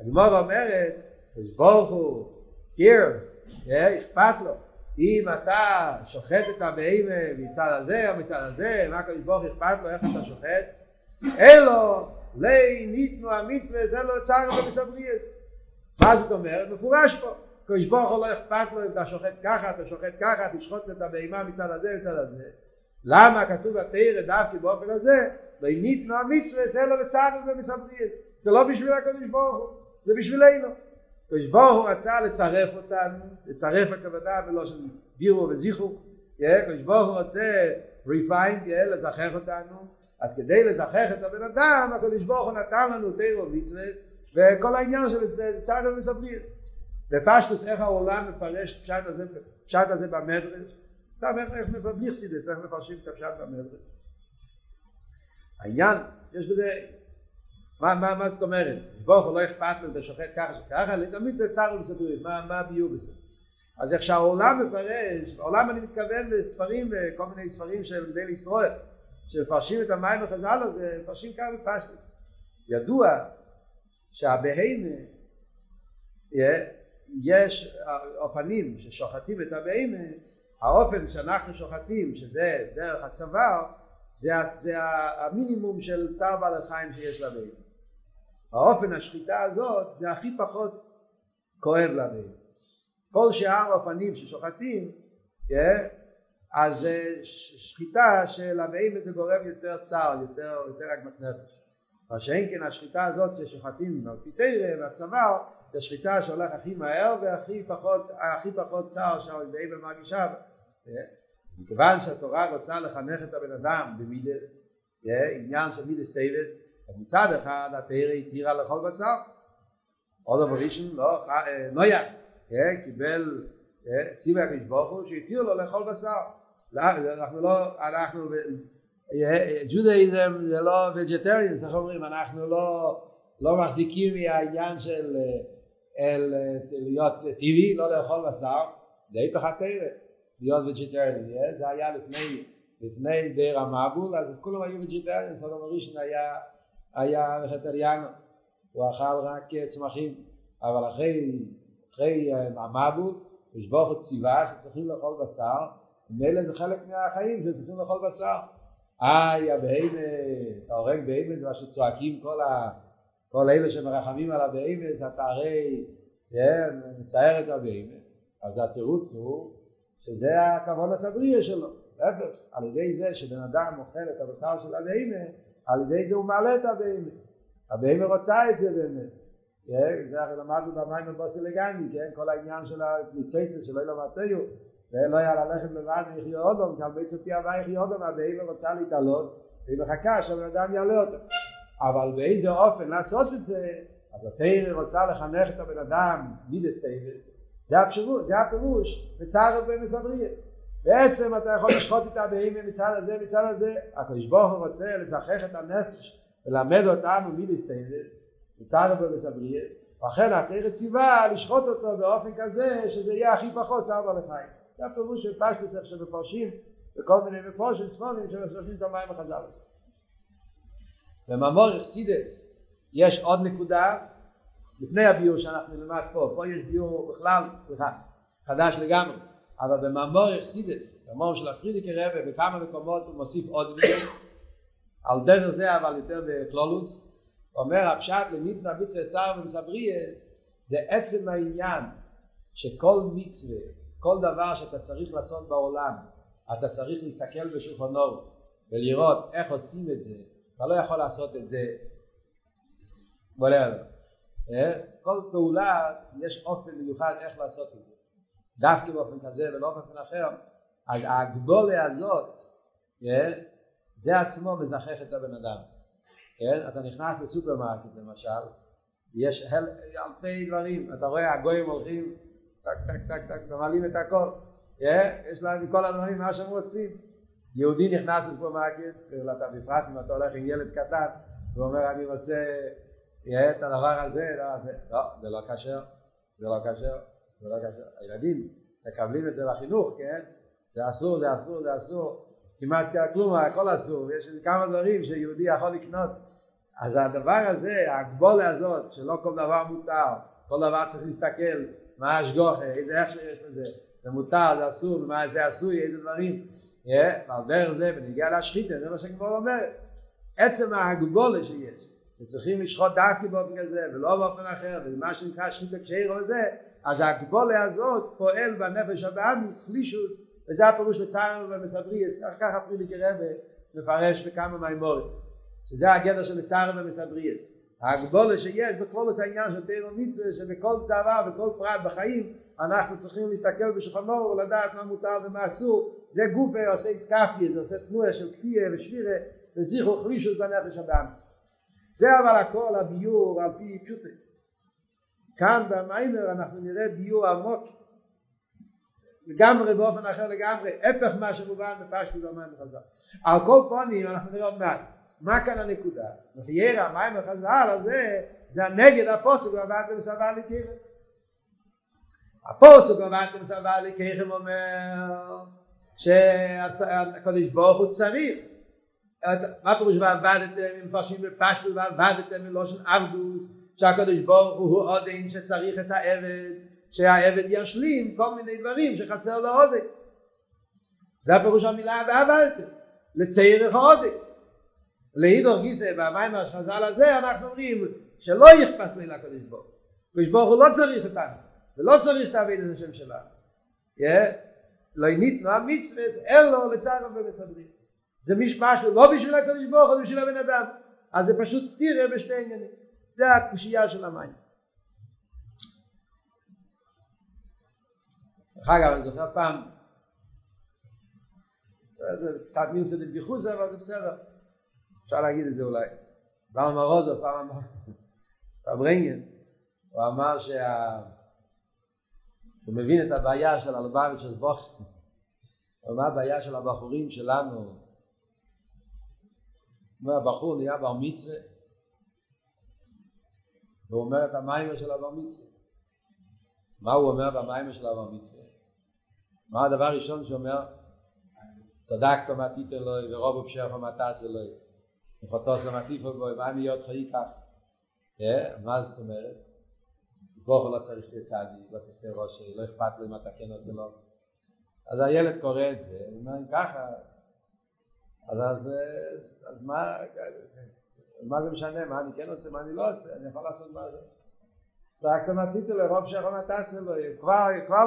הגמור אומרת, קדוש ברוך הוא, קירס, אכפת לו, אם אתה שוחט את הבהמה מצד הזה או מצד הזה, מה הקדוש ברוך אכפת לו, איך אתה שוחט? אלו, לי ניתנו המצווה, זה לא צער במסבריאס. מה זאת אומרת? מפורש פה. קדוש ברוך הוא לא אכפת לו אם אתה שוחט ככה, אתה שוחט ככה, תשחוט את הבהמה מצד הזה, מצד הזה. למה כתוב בתרא דווקא באופן הזה? וניתנו המצווה זה לא לצער במסבריאס. זה לא בשביל הקדוש ברוך הוא, זה בשבילנו. הקדוש ברוך הוא רצה לצרף אותנו, לצרף הכוונה הוא לשון בירור וזיכוך. הקדוש ברוך הוא רוצה refined, לזכך אותנו. אז כדי לזכך את הבן אדם, הקדוש ברוך הוא נתן לנו תורה ומצווה, וכל העניין של לצרף בהם את הבריאס. בפשטוס איך העולם מפרש פשט הזה, פשט הזה במדרש, סתם איך, איך מפרשים איך מפרשים את הפשט במדרש. העניין, יש בזה, מה, מה, מה זאת אומרת? ברוך הוא לא אכפת לו, אתה שוחט ככה שככה, תמיד זה צר ומסדרים, מה, מה הביאו בזה? אז איך שהעולם מפרש, בעולם אני מתכוון לספרים, כל מיני ספרים של בני ישראל, שמפרשים את המים החז"ל הזה, מפרשים ככה בפשטוס. ידוע שהבהמה יש אופנים ששוחטים את הבהמה, האופן שאנחנו שוחטים, שזה דרך הצוואר, זה, זה המינימום של צער בעל החיים שיש לבהמה. האופן השחיטה הזאת זה הכי פחות כואב לבהמה. כל שאר האופנים ששוחטים, כן, אז שחיטה של הבהמה זה גורם יותר צער, יותר, יותר רק מסנפש. מה שאין כן השחיטה הזאת ששוחטים על פי תרא והצוואר זה השחיטה שהולך הכי מהר והכי פחות, הכי פחות צער שהבהמה מרגישה מכיוון שהתורה רוצה לחנך את הבן אדם במידס, עניין של מידס טייבס, אז מצד אחד התרא התירה לכל בשר. עוד דבר ראשון, לא, נויה, קיבל ציווי הקדוש ברוך הוא שהתיר לו לאכול בשר. אנחנו לא, אנחנו, Judaism זה לא vegetarians, איך אומרים, אנחנו לא, לא מחזיקים מהעניין של להיות טבעי, לא לאכול בשר, זה היפך התרא. להיות וג'יטריאן, זה היה לפני, לפני דיר המבול, אז כולם היו וג'יטריאן, סודום הראשון היה, היה וחטריאנו, הוא אכל רק צמחים, אבל אחרי, אחרי המבול, יש ברוך ציווה שצריכים לאכול בשר, ומילא זה חלק מהחיים שצריכים לאכול בשר. איי, הבהמה, אתה הורג בהמה, זה מה שצועקים כל, ה, כל אלה שמרחמים על הבהמה, אתה הרי מצער את הבהמה. אז התירוץ הוא שזה הכבוד הסבריה שלו, להפך, על ידי זה שבן אדם אוכל את הבשר של הבהמה, על ידי זה הוא מעלה את הבהמה, הבהמה רוצה את זה באמת, זה הרי למדנו במים בבוסי לגני, כן, כל העניין של הניצצת שלא לו מטריו, ולא היה ללכת לבד יחיה אודום, על בית ספי הבא יחיה אודום, הבהמה רוצה להתעלות, והיא מחכה שהבן אדם יעלה אותה, אבל באיזה אופן לעשות את זה, אז התרא רוצה לחנך את הבן אדם מידס טייבס, זה הפירוש, זה הפירוש, בצער ובמסבריות. בעצם אתה יכול לשחוט את הבהמה מצד הזה, מצד הזה, הקדוש ברוך הוא רוצה לזכח את הנפש ולמד אותנו מידס תרס, מצד בו בסבריה, ואכן התרס ציווה לשחוט אותו באופן כזה שזה יהיה הכי פחות צער בעלי חיים. זה הפירוש של פשטוס איך שמפרשים וכל מיני מפורשים ספונים שמפרשים את המים החז"ל. במאמור אכסידס יש עוד נקודה לפני הביור שאנחנו נלמד פה, פה יש ביור בכלל, סליחה, חדש לגמרי, אבל במאמור אכסידס, במאמור של הפרידיקי רבה, בכמה מקומות הוא מוסיף עוד ביור, על דרך זה אבל יותר בכלולוס, אומר הפשט לניתנה מצווה צער ומסבריאס, זה עצם העניין שכל מצווה, כל דבר שאתה צריך לעשות בעולם, אתה צריך להסתכל בשולחנו ולראות איך עושים את זה, אתה לא יכול לעשות את זה, whatever. כל פעולה יש אופן מיוחד איך לעשות את זה. דווקא באופן כזה ולא באופן אחר, ההגבלה הזאת, זה עצמו מזכך את הבן אדם. כן? אתה נכנס לסופרמרקט למשל, יש אלפי דברים, אתה רואה הגויים הולכים טק טק טק טק ממלאים את הכל, יש להם מכל הדברים מה שהם רוצים. יהודי נכנס לסופרמרקט, בפרט אם אתה הולך עם ילד קטן, הוא אומר אני רוצה יהיה את הדבר הזה, לא, זה, לא, זה לא כשר, זה לא כשר, זה לא כשר. הילדים מקבלים את זה לחינוך, כן? זה אסור, זה אסור, זה אסור, כמעט כלום, הכל אסור, יש כמה דברים שיהודי יכול לקנות. אז הדבר הזה, ההגבולה הזאת, שלא כל דבר מותר, כל דבר צריך להסתכל, מה השגוחה, איך שיש לזה, זה מותר, זה אסור, מה זה עשוי, איזה דברים, ועל דרך זה, בניגיע להשחיתה, זה מה שכבר אומר, עצם ההגבולה שיש. וצריכים לשחוט דווקא באופן כזה ולא באופן אחר ומה שנקרא שחית הקשיר וזה אז הגבולה הזאת פועל בנפש הבאמיס חלישוס וזה הפירוש בצער ובמסבריאס ככה פרידיקי רבה מפרש בכמה מימורים שזה הגדר של צער ומסבריאס הגבולה שיש בכל עושה העניין של תירו מצווה שבכל דבר וכל פרט בחיים אנחנו צריכים להסתכל בשולחנו ולדעת מה מותר ומה אסור. זה גופה עושה איסקפיה זה עושה תנועה של כפייה ושבירה וזיכרו חלישוס בנפש הבאמיס זה אבל הכל הביור על פי פשוטי. כאן במיימר אנחנו נראה ביור עמוק לגמרי באופן אחר לגמרי, הפך מה שמובן בפשטי במיימר חז"ל. על כל פונים אנחנו נראה עוד מעט. מה כאן הנקודה? מחייר המיימר חז"ל הזה זה הנגד הפוסק ועבדתם סבא לקרם. הפוסק ועבדתם סבא לקרם אומר שהקדוש ברוך הוא צריך מה פירוש ועבדתם אם מפרשים בפשטות ועבדתם מלושן עבדוס שהקדוש ברוך הוא עודן שצריך את העבד שהעבד ישלים כל מיני דברים שחסר לו עודן זה הפירוש המילה ועבדתם לצייר איך עודן להידור גיסא במים השחזל הזה אנחנו אומרים שלא יכפס לי לקדוש ברוך הקדוש ברוך הוא לא צריך אותנו ולא צריך את העבד הזה שם שלנו. לא ניתנו המצווה אלו לצערם ומסדרים זה משהו לא בשביל הקדוש ברוך הוא, זה בשביל הבן אדם. אז זה פשוט סטירה בשתי עניינים. זה הקושייה של המים. דרך אגב, אני זוכר פעם, זה קצת מילסה דבדיחוסה, אבל זה בסדר. אפשר להגיד את זה אולי. פעם מרוזו, פעם אמר, פעם רנגן, הוא אמר שה... הוא מבין את הבעיה של הלבביץ' של בוכר. אמר הבעיה של הבחורים שלנו, אומר הבחור נהיה בר מצווה והוא אומר את המיימר של הבר מצווה מה הוא אומר במיימר של הבר מצווה? מה הדבר הראשון שאומר? צדקת מה תיתן לו ורוב מה תעשה לו וחותו סמטיף בו מה מיות חיי כך מה זאת אומרת? ברוך לא צריך לצדי, לא צריך לראשי, לא אכפת לו אם אתה כן עושה לו אז הילד קורא את זה, הוא אומר ככה אז, אז, אז מה, מה זה משנה, מה אני כן עושה, מה אני לא עושה, אני יכול לעשות מה זה. צעקת מתיתו לרוב שיכול נתעשה לו, כבר, כבר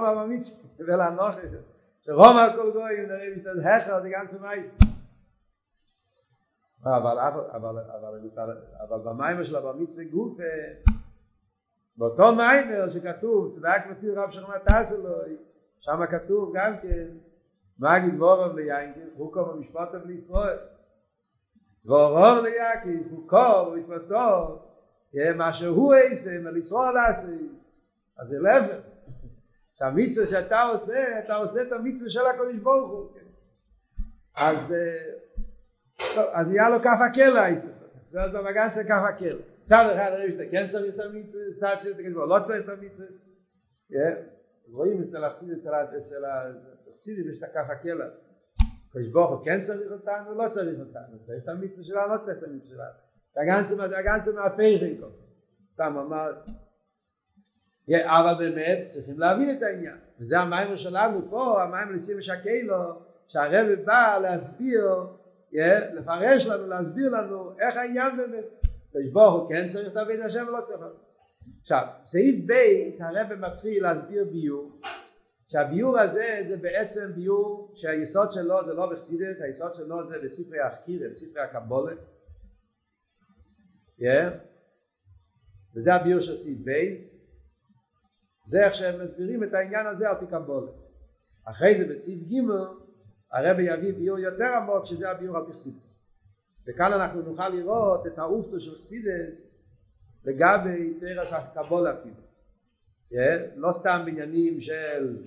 את זה. שרום על כל גויים נראה משתד הכר, זה גם צמאי. אבל, אבל, אבל, אבל, אבל במיימר של המצווה גוף, באותו מיימר שכתוב, צדק מתיר רב שיכול נתעשה לו, שם כתוב גם כן, מגיד וורם ליינקס, חוקו במשפט על ישראל. וורם ליינקס, חוקו במשפטו, יהיה מה שהוא עשם, על ישראל עשם. אז זה לבן. שהמצווה שאתה עושה, אתה עושה את המצווה של הקודש ברוך הוא. אז, אז יהיה לו כף הקלע, עוד במגן של כף הקל. צד אחד הרי שאתה כן צריך את המצווה, צד שני לא צריך את המצווה. רואים אצל החסידים, אצל החסידים יש את הכף הקלע. הקדוש ברוך הוא כן צריך אותנו, לא צריך אותנו. צריך את המצווה שלנו, לא צריך את המצווה שלנו. הגנצה מהפייכן כל. סתם אמר, אבל באמת צריכים להבין את העניין. וזה המים שלנו פה, המים לשים משקלו, שהרב בא להסביר, לפרש לנו, להסביר לנו איך העניין באמת. הקדוש ברוך הוא כן צריך את אבי השם ולא צריך. עכשיו, סעיף בייס הרב מתחיל להסביר ביור, שהביור הזה זה בעצם ביור שהיסוד שלו זה לא בחסידס, היסוד שלו זה בספרי החקירה, בספרי הקבולה. Yeah. וזה הביור של סעיף בייס. זה איך שהם מסבירים את העניין הזה על פי קבולה. אחרי זה בסעיף ג' הרב יביא ביור יותר עמוק שזה הביור על פי חסידס. וכאן אנחנו נוכל לראות את האופטו של חסידס לגבי תרס הקבולה אפילו. Yeah, לא סתם בניינים של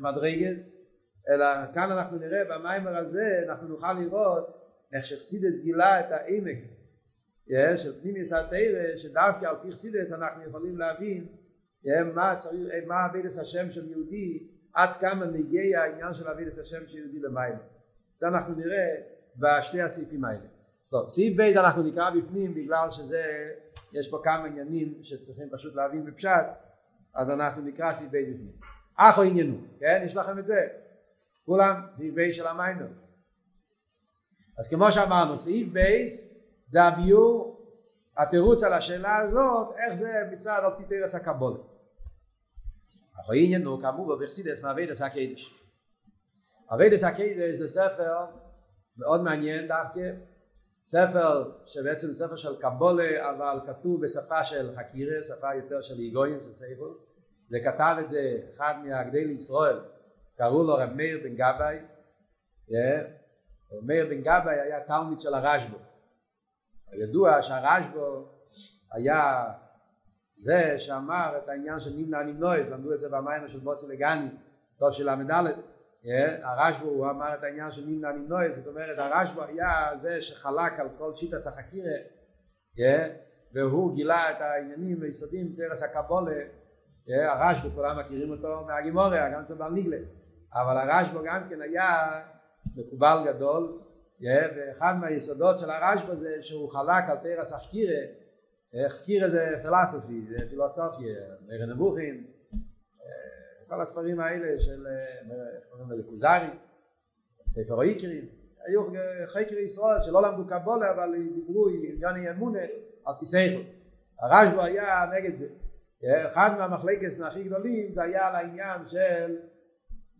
מדרגס, אלא כאן אנחנו נראה במיימר הזה, אנחנו נוכל לראות איך שחסידס גילה את העמק של פנימיוס התרא, שדווקא על פי חסידס אנחנו יכולים להבין מה, צריך, מה אבידס השם של יהודי, עד כמה נגיע העניין של אבידס השם של יהודי למיימר. זה אנחנו נראה בשתי הסעיפים האלה. טוב, סעיף ב' אנחנו נקרא בפנים בגלל שזה, יש פה כמה עניינים שצריכים פשוט להבין בפשט, אז אנחנו נקרא סעיף ב' בפנים. אחו עניינו, כן? יש לכם את זה. כולם, סעיף ב' של המיימר. אז כמו שאמרנו, סעיף ב' זה הביור, התירוץ על השאלה הזאת, איך זה מצד על פי תרס הקבולה. אך העניין הוא, כאמור, בחסידס מאביידס הקדש. אביידס הקדש זה ספר מאוד מעניין דווקא, ספר שבעצם ספר של קבולה אבל כתוב בשפה של חקירה, שפה יותר של היגויים של ספר, זה כתב את זה אחד מהגדי לישראל, קראו לו רב מאיר בן גבאי, רב מאיר בן גבאי היה תלמיד של הרשב"א, ידוע שהרשב"א היה זה שאמר את העניין של נמנע נמנועס, למדו את זה במים של בוסי לגני, טוב של ל"ד הרשב"א הוא אמר את העניין של נמנע נמנועי, זאת אומרת הרשב"א היה זה שחלק על כל שיטה סחקירה והוא גילה את העניינים היסודיים תרס הקבולה הרשב"א כולם מכירים אותו מהגימוריה גם צבא ניגלה אבל הרשב"א גם כן היה מקובל גדול ואחד מהיסודות של הרשב"א זה שהוא חלק על תרס החקירה חקירה זה פילוסופי, זה פילוסופיה, מרד נבוכים כל הספרים האלה של, איך קוראים לזה, כוזרי, ספר איקרים, היו חקר ישראל שלא למדו קבולה אבל דיברו עם יוני אמונה על כיסאיכו. הרשב"א היה נגד זה. אחד מהמחלקת הכי גדולים זה היה על העניין של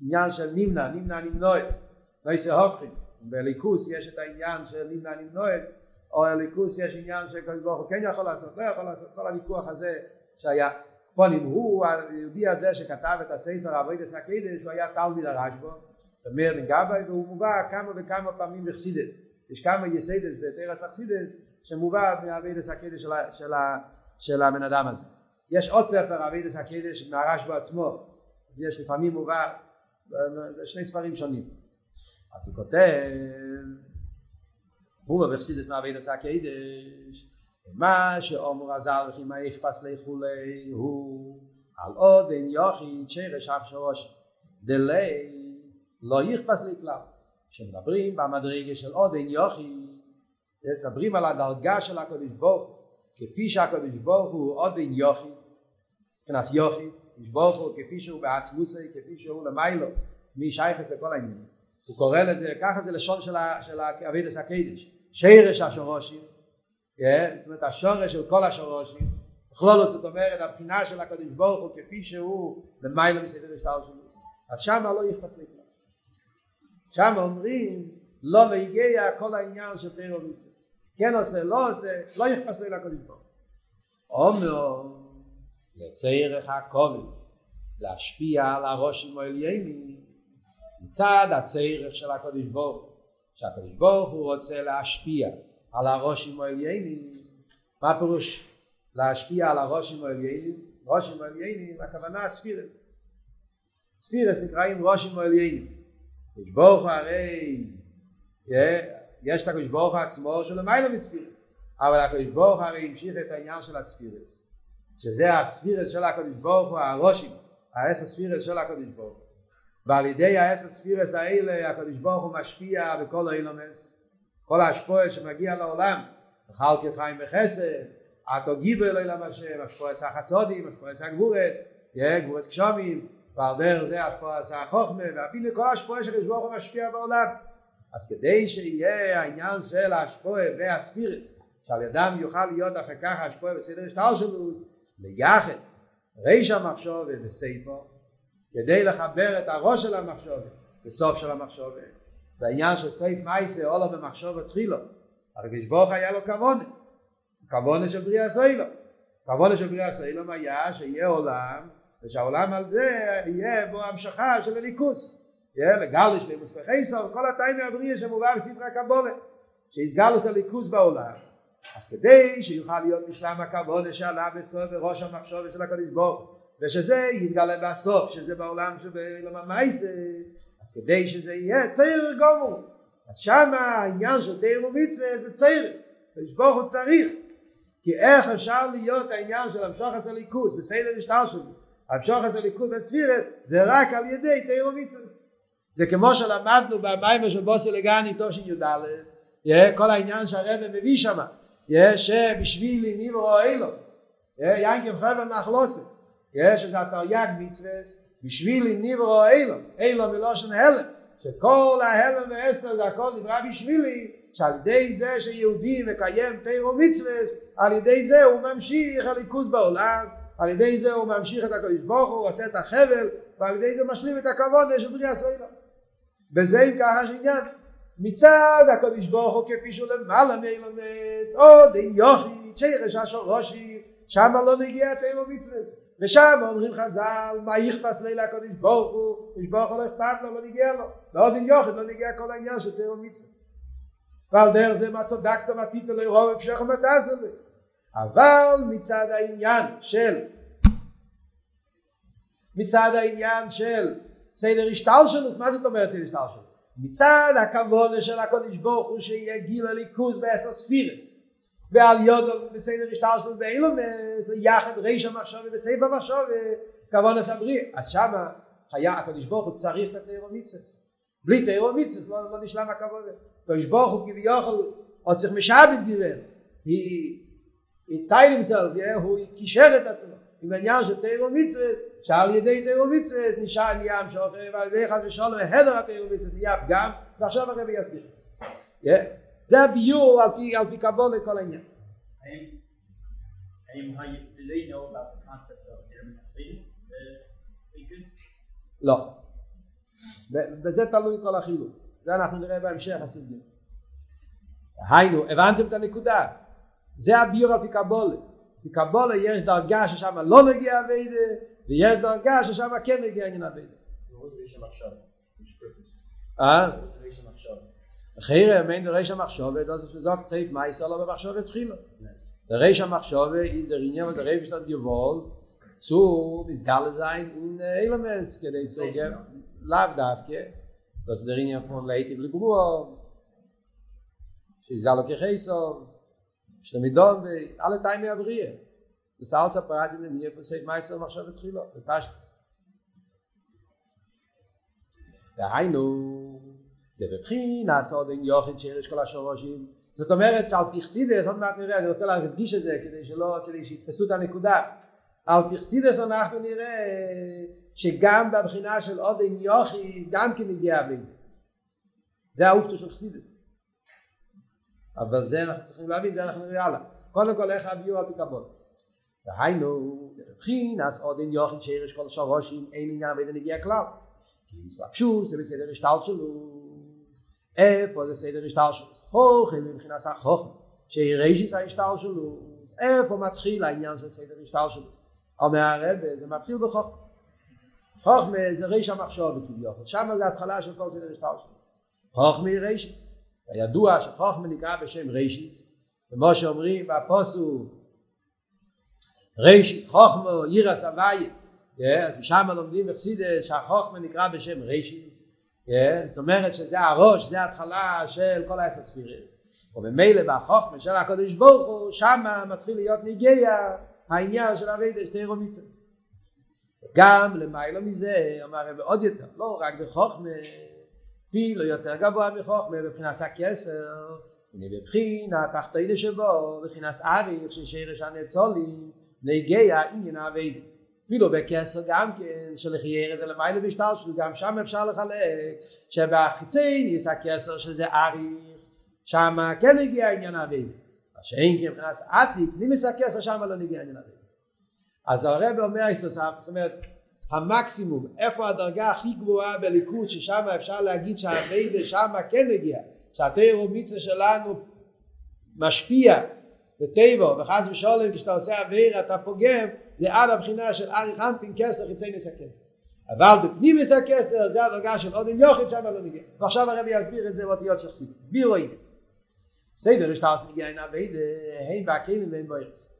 עניין של נמנע, נמנע נמנועץ, יעשה הופכים. בליכוס יש את העניין של נמנע נמנועץ, או בליכוס יש עניין שקדוש ברוך הוא כן יכול לעשות, לא יכול לעשות, כל הוויכוח הזה שהיה. פונים הוא היהודי הזה שכתב את הספר אבוידס הקדש הוא היה תלמיד הרשב"א מאיר בן והוא מובא כמה וכמה פעמים בחסידס יש כמה יסיידס בתרס אכסידס שמובא מאבוידס הקדש של, של, של הבן אדם הזה יש עוד ספר אבוידס הקדש מהרשב"א עצמו אז יש לפעמים מובא זה שני ספרים שונים. אז הוא כותב הוא בחסידס מאבוידס הקדש מה שאומר חז"ל וכי מה אכפס לו להקב"ה על עוד אין יוכי שרש אף שרוש דלי לא יכפס לי כלל. כשמדברים במדרגה של עוד אין יוכי מדברים על הדרגה של הקודש ברוך כפי שהקודש ברוך הוא עוד אין יוכי יוכי קודש ברוך הוא כפי שהוא בעצמוסי כפי שהוא למיילו מי שייכת לכל העניין הוא קורא לזה ככה זה לשון של אבידס הקדש שרש השורשים זאת אומרת השורש של כל השורשים. בכלולו זאת אומרת הבחינה של הקדוש ברוך הוא כפי שהוא למעלה מסדר השטר שלו. אז שם לא יכפס לכלל שם אומרים לא להגיע כל העניין של תירו מצווה כן עושה לא עושה לא יכפס לי לקדוש ברוך אומר לצערך הכובד להשפיע על הראשים העליינים מצד הצערך של הקדוש ברוך שהקדוש ברוך הוא רוצה להשפיע על הראשים העליינים מה פירוש להשפיע על הראשים העליינים ראשים העליינים הכוונה ספירס. ספירס נקראים ראשים העליינים קדוש ברוך הוא הרי יש את הקדוש ברוך עצמו שלמעלה מספירס. אבל הקדוש ברוך הרי המשיך את העניין של הספירס שזה הספירס של הקדוש ברוך הוא הראשים האס הספירס של הקדוש ברוך הוא. ועל ידי האס הספירס האלה הקדוש ברוך הוא משפיע בכל האילומס כל ההשפועה שמגיע לעולם. וחלקי חיים בחסד עתו גיבר לא ילם השם השפועה החסודים השפועה הגבורת גבורת קשומים ועל דרך זה השפועה החוכמה והבינו כל השפועה שקדוש ברוך הוא משפיע בעולם. אז כדי שיהיה העניין של ההשפועה והספירס שעל ידם יוכל להיות אחר כך השפועה בסדר השתלשלות ליחד ריש המחשוב וסייפו כדי לחבר את הראש של המחשוב בסוף של המחשוב זה העניין של סייף מייסה עולה במחשוב התחילו הקדוש ברוך היה לו כבוד. כבוד של בריאה סוילו. כבוד של בריאה סוילו היה שיהיה עולם ושהעולם על זה יהיה בו המשכה של הליכוס. יהיה לגל שלם וספחייסו וכל התאים מהבריאה שמובא בספר הקבולה. שיסגל את הליכוס בעולם אז כדי שיוכל להיות משלם הכבוד שעלה בסוף בראש המחשוב של הקדוש ברוך ושזה יתגלה בסוף שזה בעולם שבלממייס אז כדי שזה יהיה צעיר גומו אז שם העניין של תאיר ומצווה זה צעיר. הקדוש ברוך הוא צריך. כי איך אפשר להיות העניין של המשוך עשה ליכוס בסדר משטר שלו? המשוך עשה ליכוס בספירת זה רק על ידי תאיר ומצווה. זה כמו שלמדנו במיימר של בוסי לגני תושין י"ד כל העניין שהרבא מביא שמה יש בשבילי נברו אילו. ינקם חבר נחלוסי יש את התרי"ג מצווה בשבילי נברו אילו. אילו מלושן הלם. שכל ההלם והאסתר זה הכל נברא בשבילי שעל ידי זה שיהודי מקיים תירו מצווה על ידי זה הוא ממשיך הליכוז בעולם על ידי זה הוא ממשיך את הקדוש ברוך הוא עושה את החבל ועל ידי זה משלים את הכבוד של בריאה סוילה וזה אם ככה שעניין מצד הקדוש ברוך הוא כפי שהוא למעלה מאילומץ עוד אין יוכי שירש השורושי שם לא נגיע תאירו מצווה. ושם אומרים חז"ל מה יכפס לילה הקדוש ברוך הוא? הקדוש ברוך הוא לא אכפת לו לא נגיע לו. ועוד אין יוכי לא נגיע כל העניין של תאירו מצווה. ועל דרך זה מה צדקת מה תיתן לרוב המשך ומתעשה לי אבל מצד העניין של מצד העניין של סדר השתלשלות מה זאת אומרת סדר השתלשלות מצד הכבוד של הקודש ברוך הוא שיהיה גיל הליכוז בעשר ספירס. ועל יודו בסדר השתלשלות באילומס יחד ריש המחשוב ובסעיף המחשוב כבוד הסברי. אז שמה היה הקודש ברוך הוא צריך את התאירו מצווה בלי תאירו מצווה לא, לא נשלם הכבוד. הקודש ברוך הוא כביכול עוד צריך משאבית גיוון he tied himself הוא קישר את עצמו עם העניין של תאירו מצווה שעל ידי תאירו מצווה נשאר נהיה המשוך ועל ידי חס ושלום ההדר התאירו מצווה נהיה פגם ועכשיו הרבי יסביר. זה הביור על פי, על פי קבול לכל העניין. לא. וזה תלוי כל החילוק. זה אנחנו נראה בהמשך הסוגיה. היינו הבנתם את הנקודה? זה הביור על פי קבולה די קבלה יש דרגה ששם לא מגיע וויד די יש דער גאש שאמע קען מגיע אין אבד אה חיר מיין דער רייש מחשוב דאס איז געזאגט זייט מייסל אבער מחשוב תחיל דער רייש מחשוב איז דער ניער דער רייש דאס געוואל צו איז גאל זיין אין אלמעס גייט צו גיין לאב דאפקע דאס דער ניער פון לייטיק לגרוע איז גאל ke גייסל יש לה מידון ועל התאים מהבריאה. וסאלצ הפרט אם נהיה פוסק מייסר מחשב התחילו, ופשט. והיינו, ובבחין הסוד אין יוחד שירש כל השורושים. זאת אומרת, על פיכסידס, עוד מעט נראה, אני רוצה להרגיש את זה כדי שלא, כדי שיתפסו את הנקודה. על פיכסידס אנחנו נראה שגם בבחינה של עוד אין יוחד, גם כן הגיע בין. זה האופטו של פיכסידס. אבל זה אנחנו צריכים להבין זה אנחנו נראה הלאה קודם כל איך הביאו על פיקבון והיינו לבחינס עוד אין יוחד שיש כל השורשים אין עניין ואין נגיע כלל. כי מסלבשו זה בסדר השתל שלו. איפה זה סדר השתלשלות? הוכן מבחינת החוכמה שירש את ההשתלשלות איפה מתחיל העניין של סדר השתלשלות? אומר הרב זה מתחיל בחוכמה. חוכמה זה ריש המחשוב כביכול. שם זה התחלה של כל סדר השתלשלות חוכמה היא רישס הידוע שחוכמה נקרא בשם רישס כמו שאומרים בפוסו רישס חוכמה יירס הוואי אז משם לומדים בחסידס שהחוכמה נקרא בשם רישס זאת אומרת שזה הראש, זה ההתחלה של כל העשר ספירס ובמילא בחוכמה של הקדוש ברוך הוא, שמה מתחיל להיות ניגיה העניין של אבי דשתירו מצווה. גם למיילו מזה, אמר עוד יותר, לא רק בחוכמה, אפילו יותר גבוה מחוכמה מבחינת הכסר, הנה בבחינת תחתינו שבו, מבחינת אריך של שרש הנצולים, נגיע עניין האבי אפילו בכסר גם כן, שלחייר את זה למעלה בשטר שלו, גם שם אפשר לחלק, שבחיצי ניס הכסר שזה אריך, שם כן הגיע עניין האבי מה שאין כי מבחינת עתיק, נימיס הכסר שם לא נגיע עניין האבי אז הרב אומר, זאת אומרת, המקסימום, איפה הדרגה הכי גבוהה בליכוד ששם אפשר להגיד שהאביידה שם כן הגיע, שהתירו מיצה שלנו משפיע בטבע וחס ושולם כשאתה עושה אוויר אתה פוגם זה עד הבחינה של ארי חנפין כסר חיצי נס הכסר אבל בפנים נס הכסר זה הדרגה של עוד עם יוחד שם לא נגיע. ועכשיו הרבי יסביר את זה באותיות של חסידות בי רואים? בסדר יש תארת מגיע אין אביידה הם בהכלים והם בארץ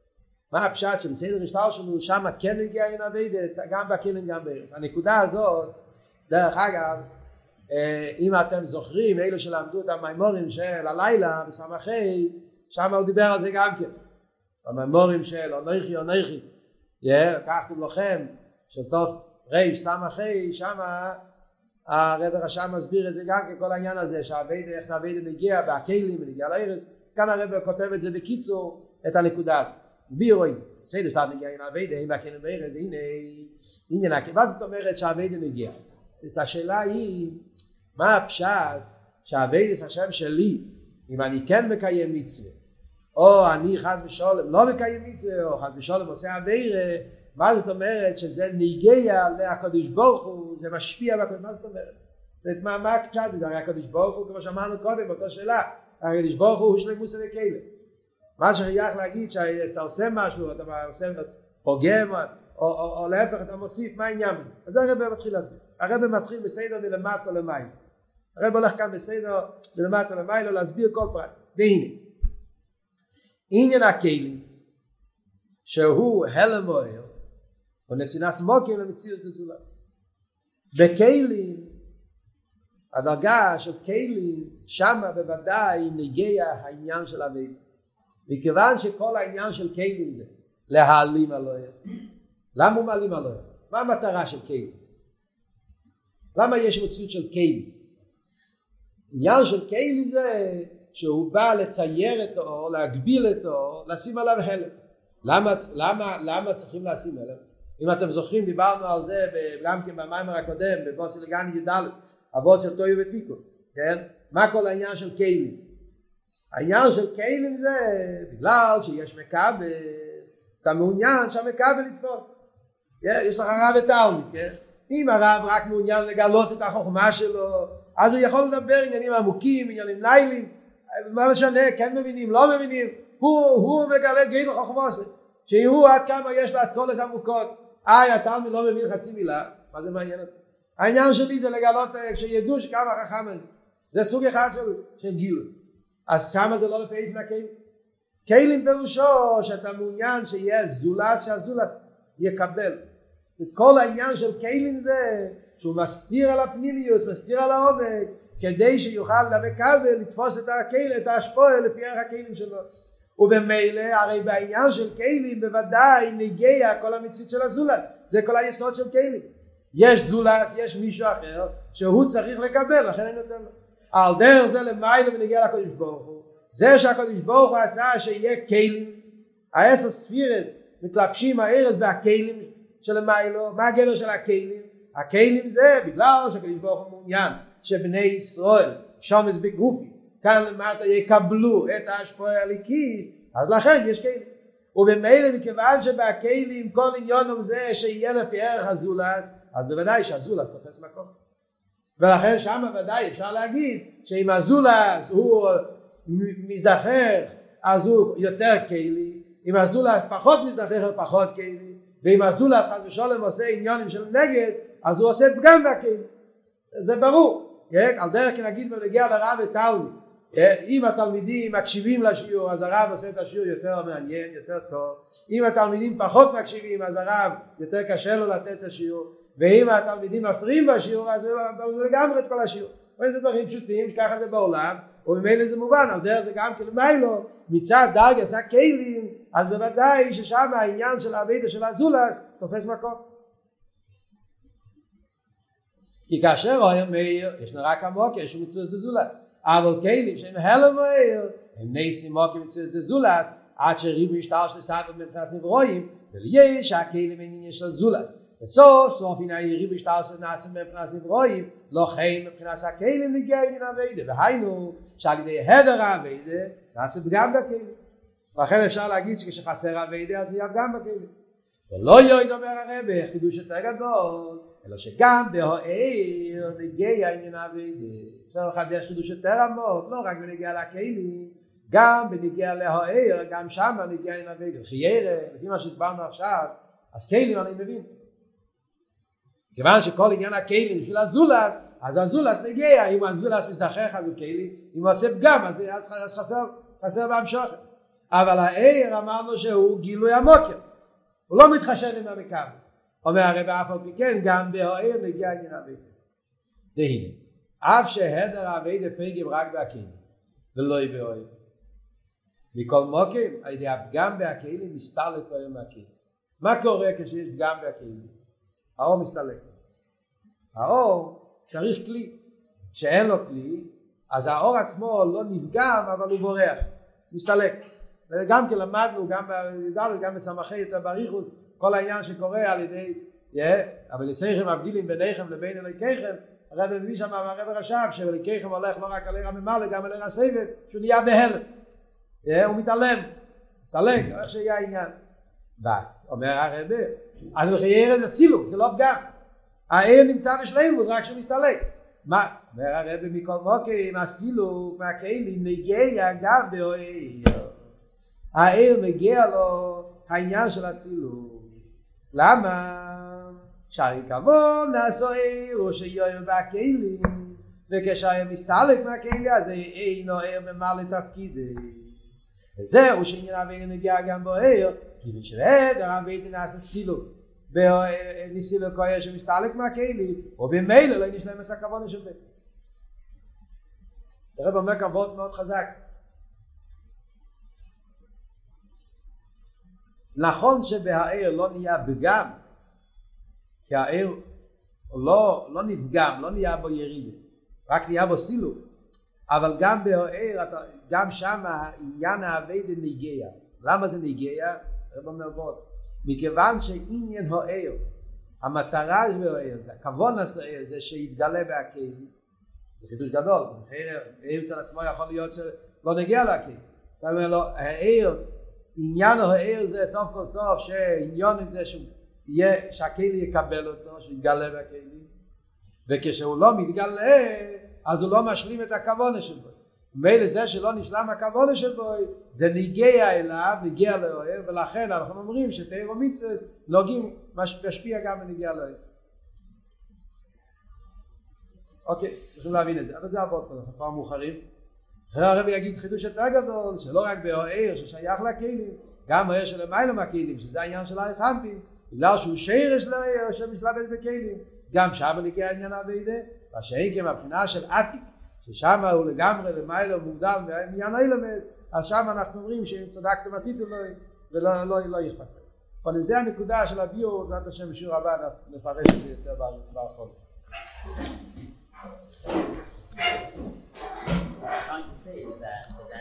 מה הפשט של בסדר השטר שלנו שם כן הגיע אין אביידס גם בכלים גם בארץ הנקודה הזאת דרך אגב אם אתם זוכרים אלו שלמדו את המימורים של הלילה בסמכי שם הוא דיבר על זה גם כן. המימורים של אונכי אונכי לקחתם לכם של טוב רי סמכי שם הרב רשם מסביר את זה גם כן כל העניין הזה שהאביידה איך שהאביידה מגיע בהכלים ונגיע לארץ. כאן הרב כותב את זה בקיצור את הנקודה הזאת בי רואים, סיידר שטאט נגיע אין אביידה, אין בהכן בירד, הנה, עניין הכי, מה זאת אומרת שהאביידה מגיע? אז השאלה היא, מה הפשט שהאביידה השם שלי, אם אני כן מקיים מצווה, או אני חס ושולם לא מקיים מצווה, או חס ושולם עושה אביירה, מה זאת אומרת שזה ניגע להקדוש ברוך הוא, זה משפיע, מה זאת אומרת? זאת מה, מה הקדוש ברוך הוא, כמו שאמרנו קודם, באותו שאלה, הקדוש ברוך הוא, הוא שלמוס וכאלה. מה שייך להגיד שאתה עושה משהו, אתה עושה פוגם, או, או, או להפך אתה מוסיף, מה העניין בזה? אז זה הרב מתחיל להסביר. הרב מתחיל בסדר מלמטה למעלה. הרב הולך כאן בסדר מלמטה למעלה להסביר כל פרט. והנה, עניין הכלים, שהוא הלם מוער, או נסינס מוקים למציאות הזולת. בכלים, הדרגה של כלים, שמה בוודאי נגיע העניין של אבינו. מכיוון שכל העניין של כלים זה להעלים אלוהים למה הוא מעלים אלוהים? מה המטרה של כלים? למה יש מציאות של כלים? עניין של כלים זה שהוא בא לצייר את האור, להגביל את האור, לשים עליו הלם. למה, למה, למה צריכים לשים הלם? אם אתם זוכרים דיברנו על זה גם כן במיימר הקודם בבוסי לגני י"ד אבות של טויו ופיקו, כן? מה כל העניין של כלים? העניין של כלים זה בגלל שיש מקבל, אתה מעוניין שהמקבל יתפוס. יש לך רב ותלמיד, כן? אם הרב רק מעוניין לגלות את החוכמה שלו, אז הוא יכול לדבר עניינים עמוקים, עניינים לילים, מה משנה, כן מבינים, לא מבינים, הוא, הוא מגלה גיל חוכמוס, שיראו עד כמה יש באסכולס עמוקות. איי, התלמיד לא מבין חצי מילה, מה זה מעניין אותי? העניין שלי זה לגלות, שידעו שכמה חכם זה. זה סוג אחד של, של גילוי. אז שמה זה לא לפי איפן הכלים. כלים פירושו שאתה מעוניין שיהיה זולס שהזולס יקבל. את כל העניין של כלים זה שהוא מסתיר על הפנימיוס, מסתיר על העומק, כדי שיוכל למקבל לתפוס את הכלים, את ההשפועה לפי ערך הכלים שלו. ובמילא הרי בעניין של כלים בוודאי נגיע כל המציאות של הזולס, זה כל היסוד של כלים. יש זולס, יש מישהו אחר שהוא צריך לקבל, לכן אני נותן לו. על דרך זה למעלה ונגיע לקדוש ברוך הוא זה שהקדוש ברוך הוא עשה שיהיה כלים העשר ספירס מתלבשים הארץ בהכלים של המיילו מה הגדר של הכלים הכלים זה בגלל שהקדוש ברוך הוא מעוניין שבני ישראל שומס בגופי כאן למטה יקבלו את ההשפעה הליקית אז לכן יש כלים ובמילא מכיוון שבכלים כל עניון הוא זה שיהיה לפי ערך הזולס אז בוודאי שהזולס תופס מקום ולכן שם ודאי אפשר להגיד שאם הזולס הוא מזדחך אז הוא יותר כלי. אם הזולס פחות מזדחך הוא פחות כלי. ואם הזולס חס ושלום עושה עניונים של נגד אז הוא עושה פגם בכלי זה ברור על דרך נגיד בנגיע לרב ותלמיד אם התלמידים מקשיבים לשיעור אז הרב עושה את השיעור יותר מעניין, יותר טוב. אם התלמידים פחות מקשיבים אז הרב יותר קשה לו לתת את השיעור ואם התלמידים מפריעים בשיעור אז זה לגמרי את כל השיעור. זה דברים פשוטים, ככה זה בעולם, וממילא זה מובן, על דרך זה גם כן מיילו, מצד דרגס הכלים, אז בוודאי ששם העניין של האבידה של הזולת תופס מקום. כי כאשר אוהר מאיר, יש רק המוקר שהוא מצוות זולת. אבל כלים שהם הלם מאיר, הם נס נימוקים מצוות זולת, עד שריבו ישתר של סבב מבחינת נברואים, וליש הכלים אין עניין של זולת. וסוף סוף הנה היריבו ישתר של נעשים מבחינת נברואים, לא חיים מבחינת הכלים נגיע עניין אבידה, והיינו שעל ידי הדר האבידה נעשה פגם בכלים. לכן אפשר להגיד שכשחסר אבידה אז נהיה פגם בכלים. ולא יויד אומר הרבה, חידוש יותר גדול, אלא שגם בהוער נגיע עניין אבידה. אפשר לחדש חידוש יותר עמוק, לא רק בנגיע לכלים, גם בנגיע להוער, גם שם נגיע עניין אבידה. חיירה, לפי מה שהסברנו עכשיו, אז כלים אני מבין. כיוון שכל עניין הכלים בשביל הזולת, אז הזולת נגיע, אם הזולת מזדחך אז הוא כלי, אם הוא עושה פגם אז, אז, חסר, חסר בהמשוך. אבל העיר אמרנו שהוא גילוי המוקר, הוא לא מתחשב עם המקם. אומר הרב אף על פי כן, גם בהעיר מגיע עניין אבידה. דהנה, אף שהדר אבידה פגם רק בהכלים, ולא בהעיר. מכל מוקר, על ידי הפגם בהכלים מסתלק היום מהכלים. מה קורה כשיש פגם בהכלים? האור מסתלק. האור צריך כלי. כשאין לו כלי, אז האור עצמו לא נפגם, אבל הוא בורח, מסתלק. וגם כן למדנו, גם בי"ד, גם בסמכי את הבריחוס, כל העניין שקורה על ידי, אבל יסייכם מבדילים ביניכם לבין אלוהיכיכם, הרב מביא שם, הרב רשב, שאלוהיכיכם הולך לא רק על עיר הממלא, גם על עיר הסבב, שהוא נהיה בהלם. הוא מתעלם, מסתלק, איך שיהיה העניין. בס, אומר הרב, אז לחייר זה סילוק, זה לא פגם. העיר נמצא בשלמוס רק כשהוא מסתלק. מה? אומר הרב מכל מוקים, הסילוק מהכלים נגיע גם באוהיר. העיר מגיע לו העניין של הסילוק. למה? שהרי כבון נעשו עיר או שיוער בהכלים וכשהיה מסתלק מהכלים אז אינו עיר ממלא תפקידי. וזהו שעניין העיר נגיע גם באוהיר כי בשביל הרבי נעשה סילוק. וניסי לקויה שמסתלק מהכלי, או במילא לא יש להם עשה כבוד של בית. הרב אומר כבוד מאוד חזק. נכון שבהעיר לא נהיה פגם, כי העיר לא, לא נפגם, לא נהיה בו ירידה, רק נהיה בו סילוק, אבל גם בהעיר, גם שם עניין האביידה נגיע. למה זה נגיע? הרב אומר בוא, מכיוון שעניין העיר, המטרה העיר, זה הכוון העיר, זה שיתגלה בהכלים, זה חידוש גדול, העיר אצל עצמו יכול להיות שלא נגיע להכלים. אתה אומר לו, העיר, עניין העיר זה סוף כל סוף, שעניון זה שהכלי יקבל אותו, שיתגלה בהכלים, וכשהוא לא מתגלה, אז הוא לא משלים את הכוונה שלו. מילא זה שלא נשלם הכבוד שבו זה ניגע אליו, ניגע לאוהב ולכן אנחנו אומרים שתאיר ומצווה נוגעים, משפיע גם בניגע לאוהב. אוקיי, צריכים להבין את זה, אבל זה עבוד פה, אנחנו כבר מאוחרים. הרבי יגיד חידוש יותר גדול, שלא רק באוהר ששייך לכלים, גם אוהר של המיילו מהכלים, שזה העניין של האחמפים, בגלל שהוא שרש לאוהר שמשלבש בכלים, גם שם נגיע העניין הווידה, והשאין כמבחינה של עתיק ששם הוא לגמרי למיילו מובדל מעניין אילמס, אז שם אנחנו אומרים שאם צדקתם הטיטול ולא לא, לא יכפס. אבל זה הנקודה של הביור, בעזרת השם בשיעור הבא נפרש את זה יותר that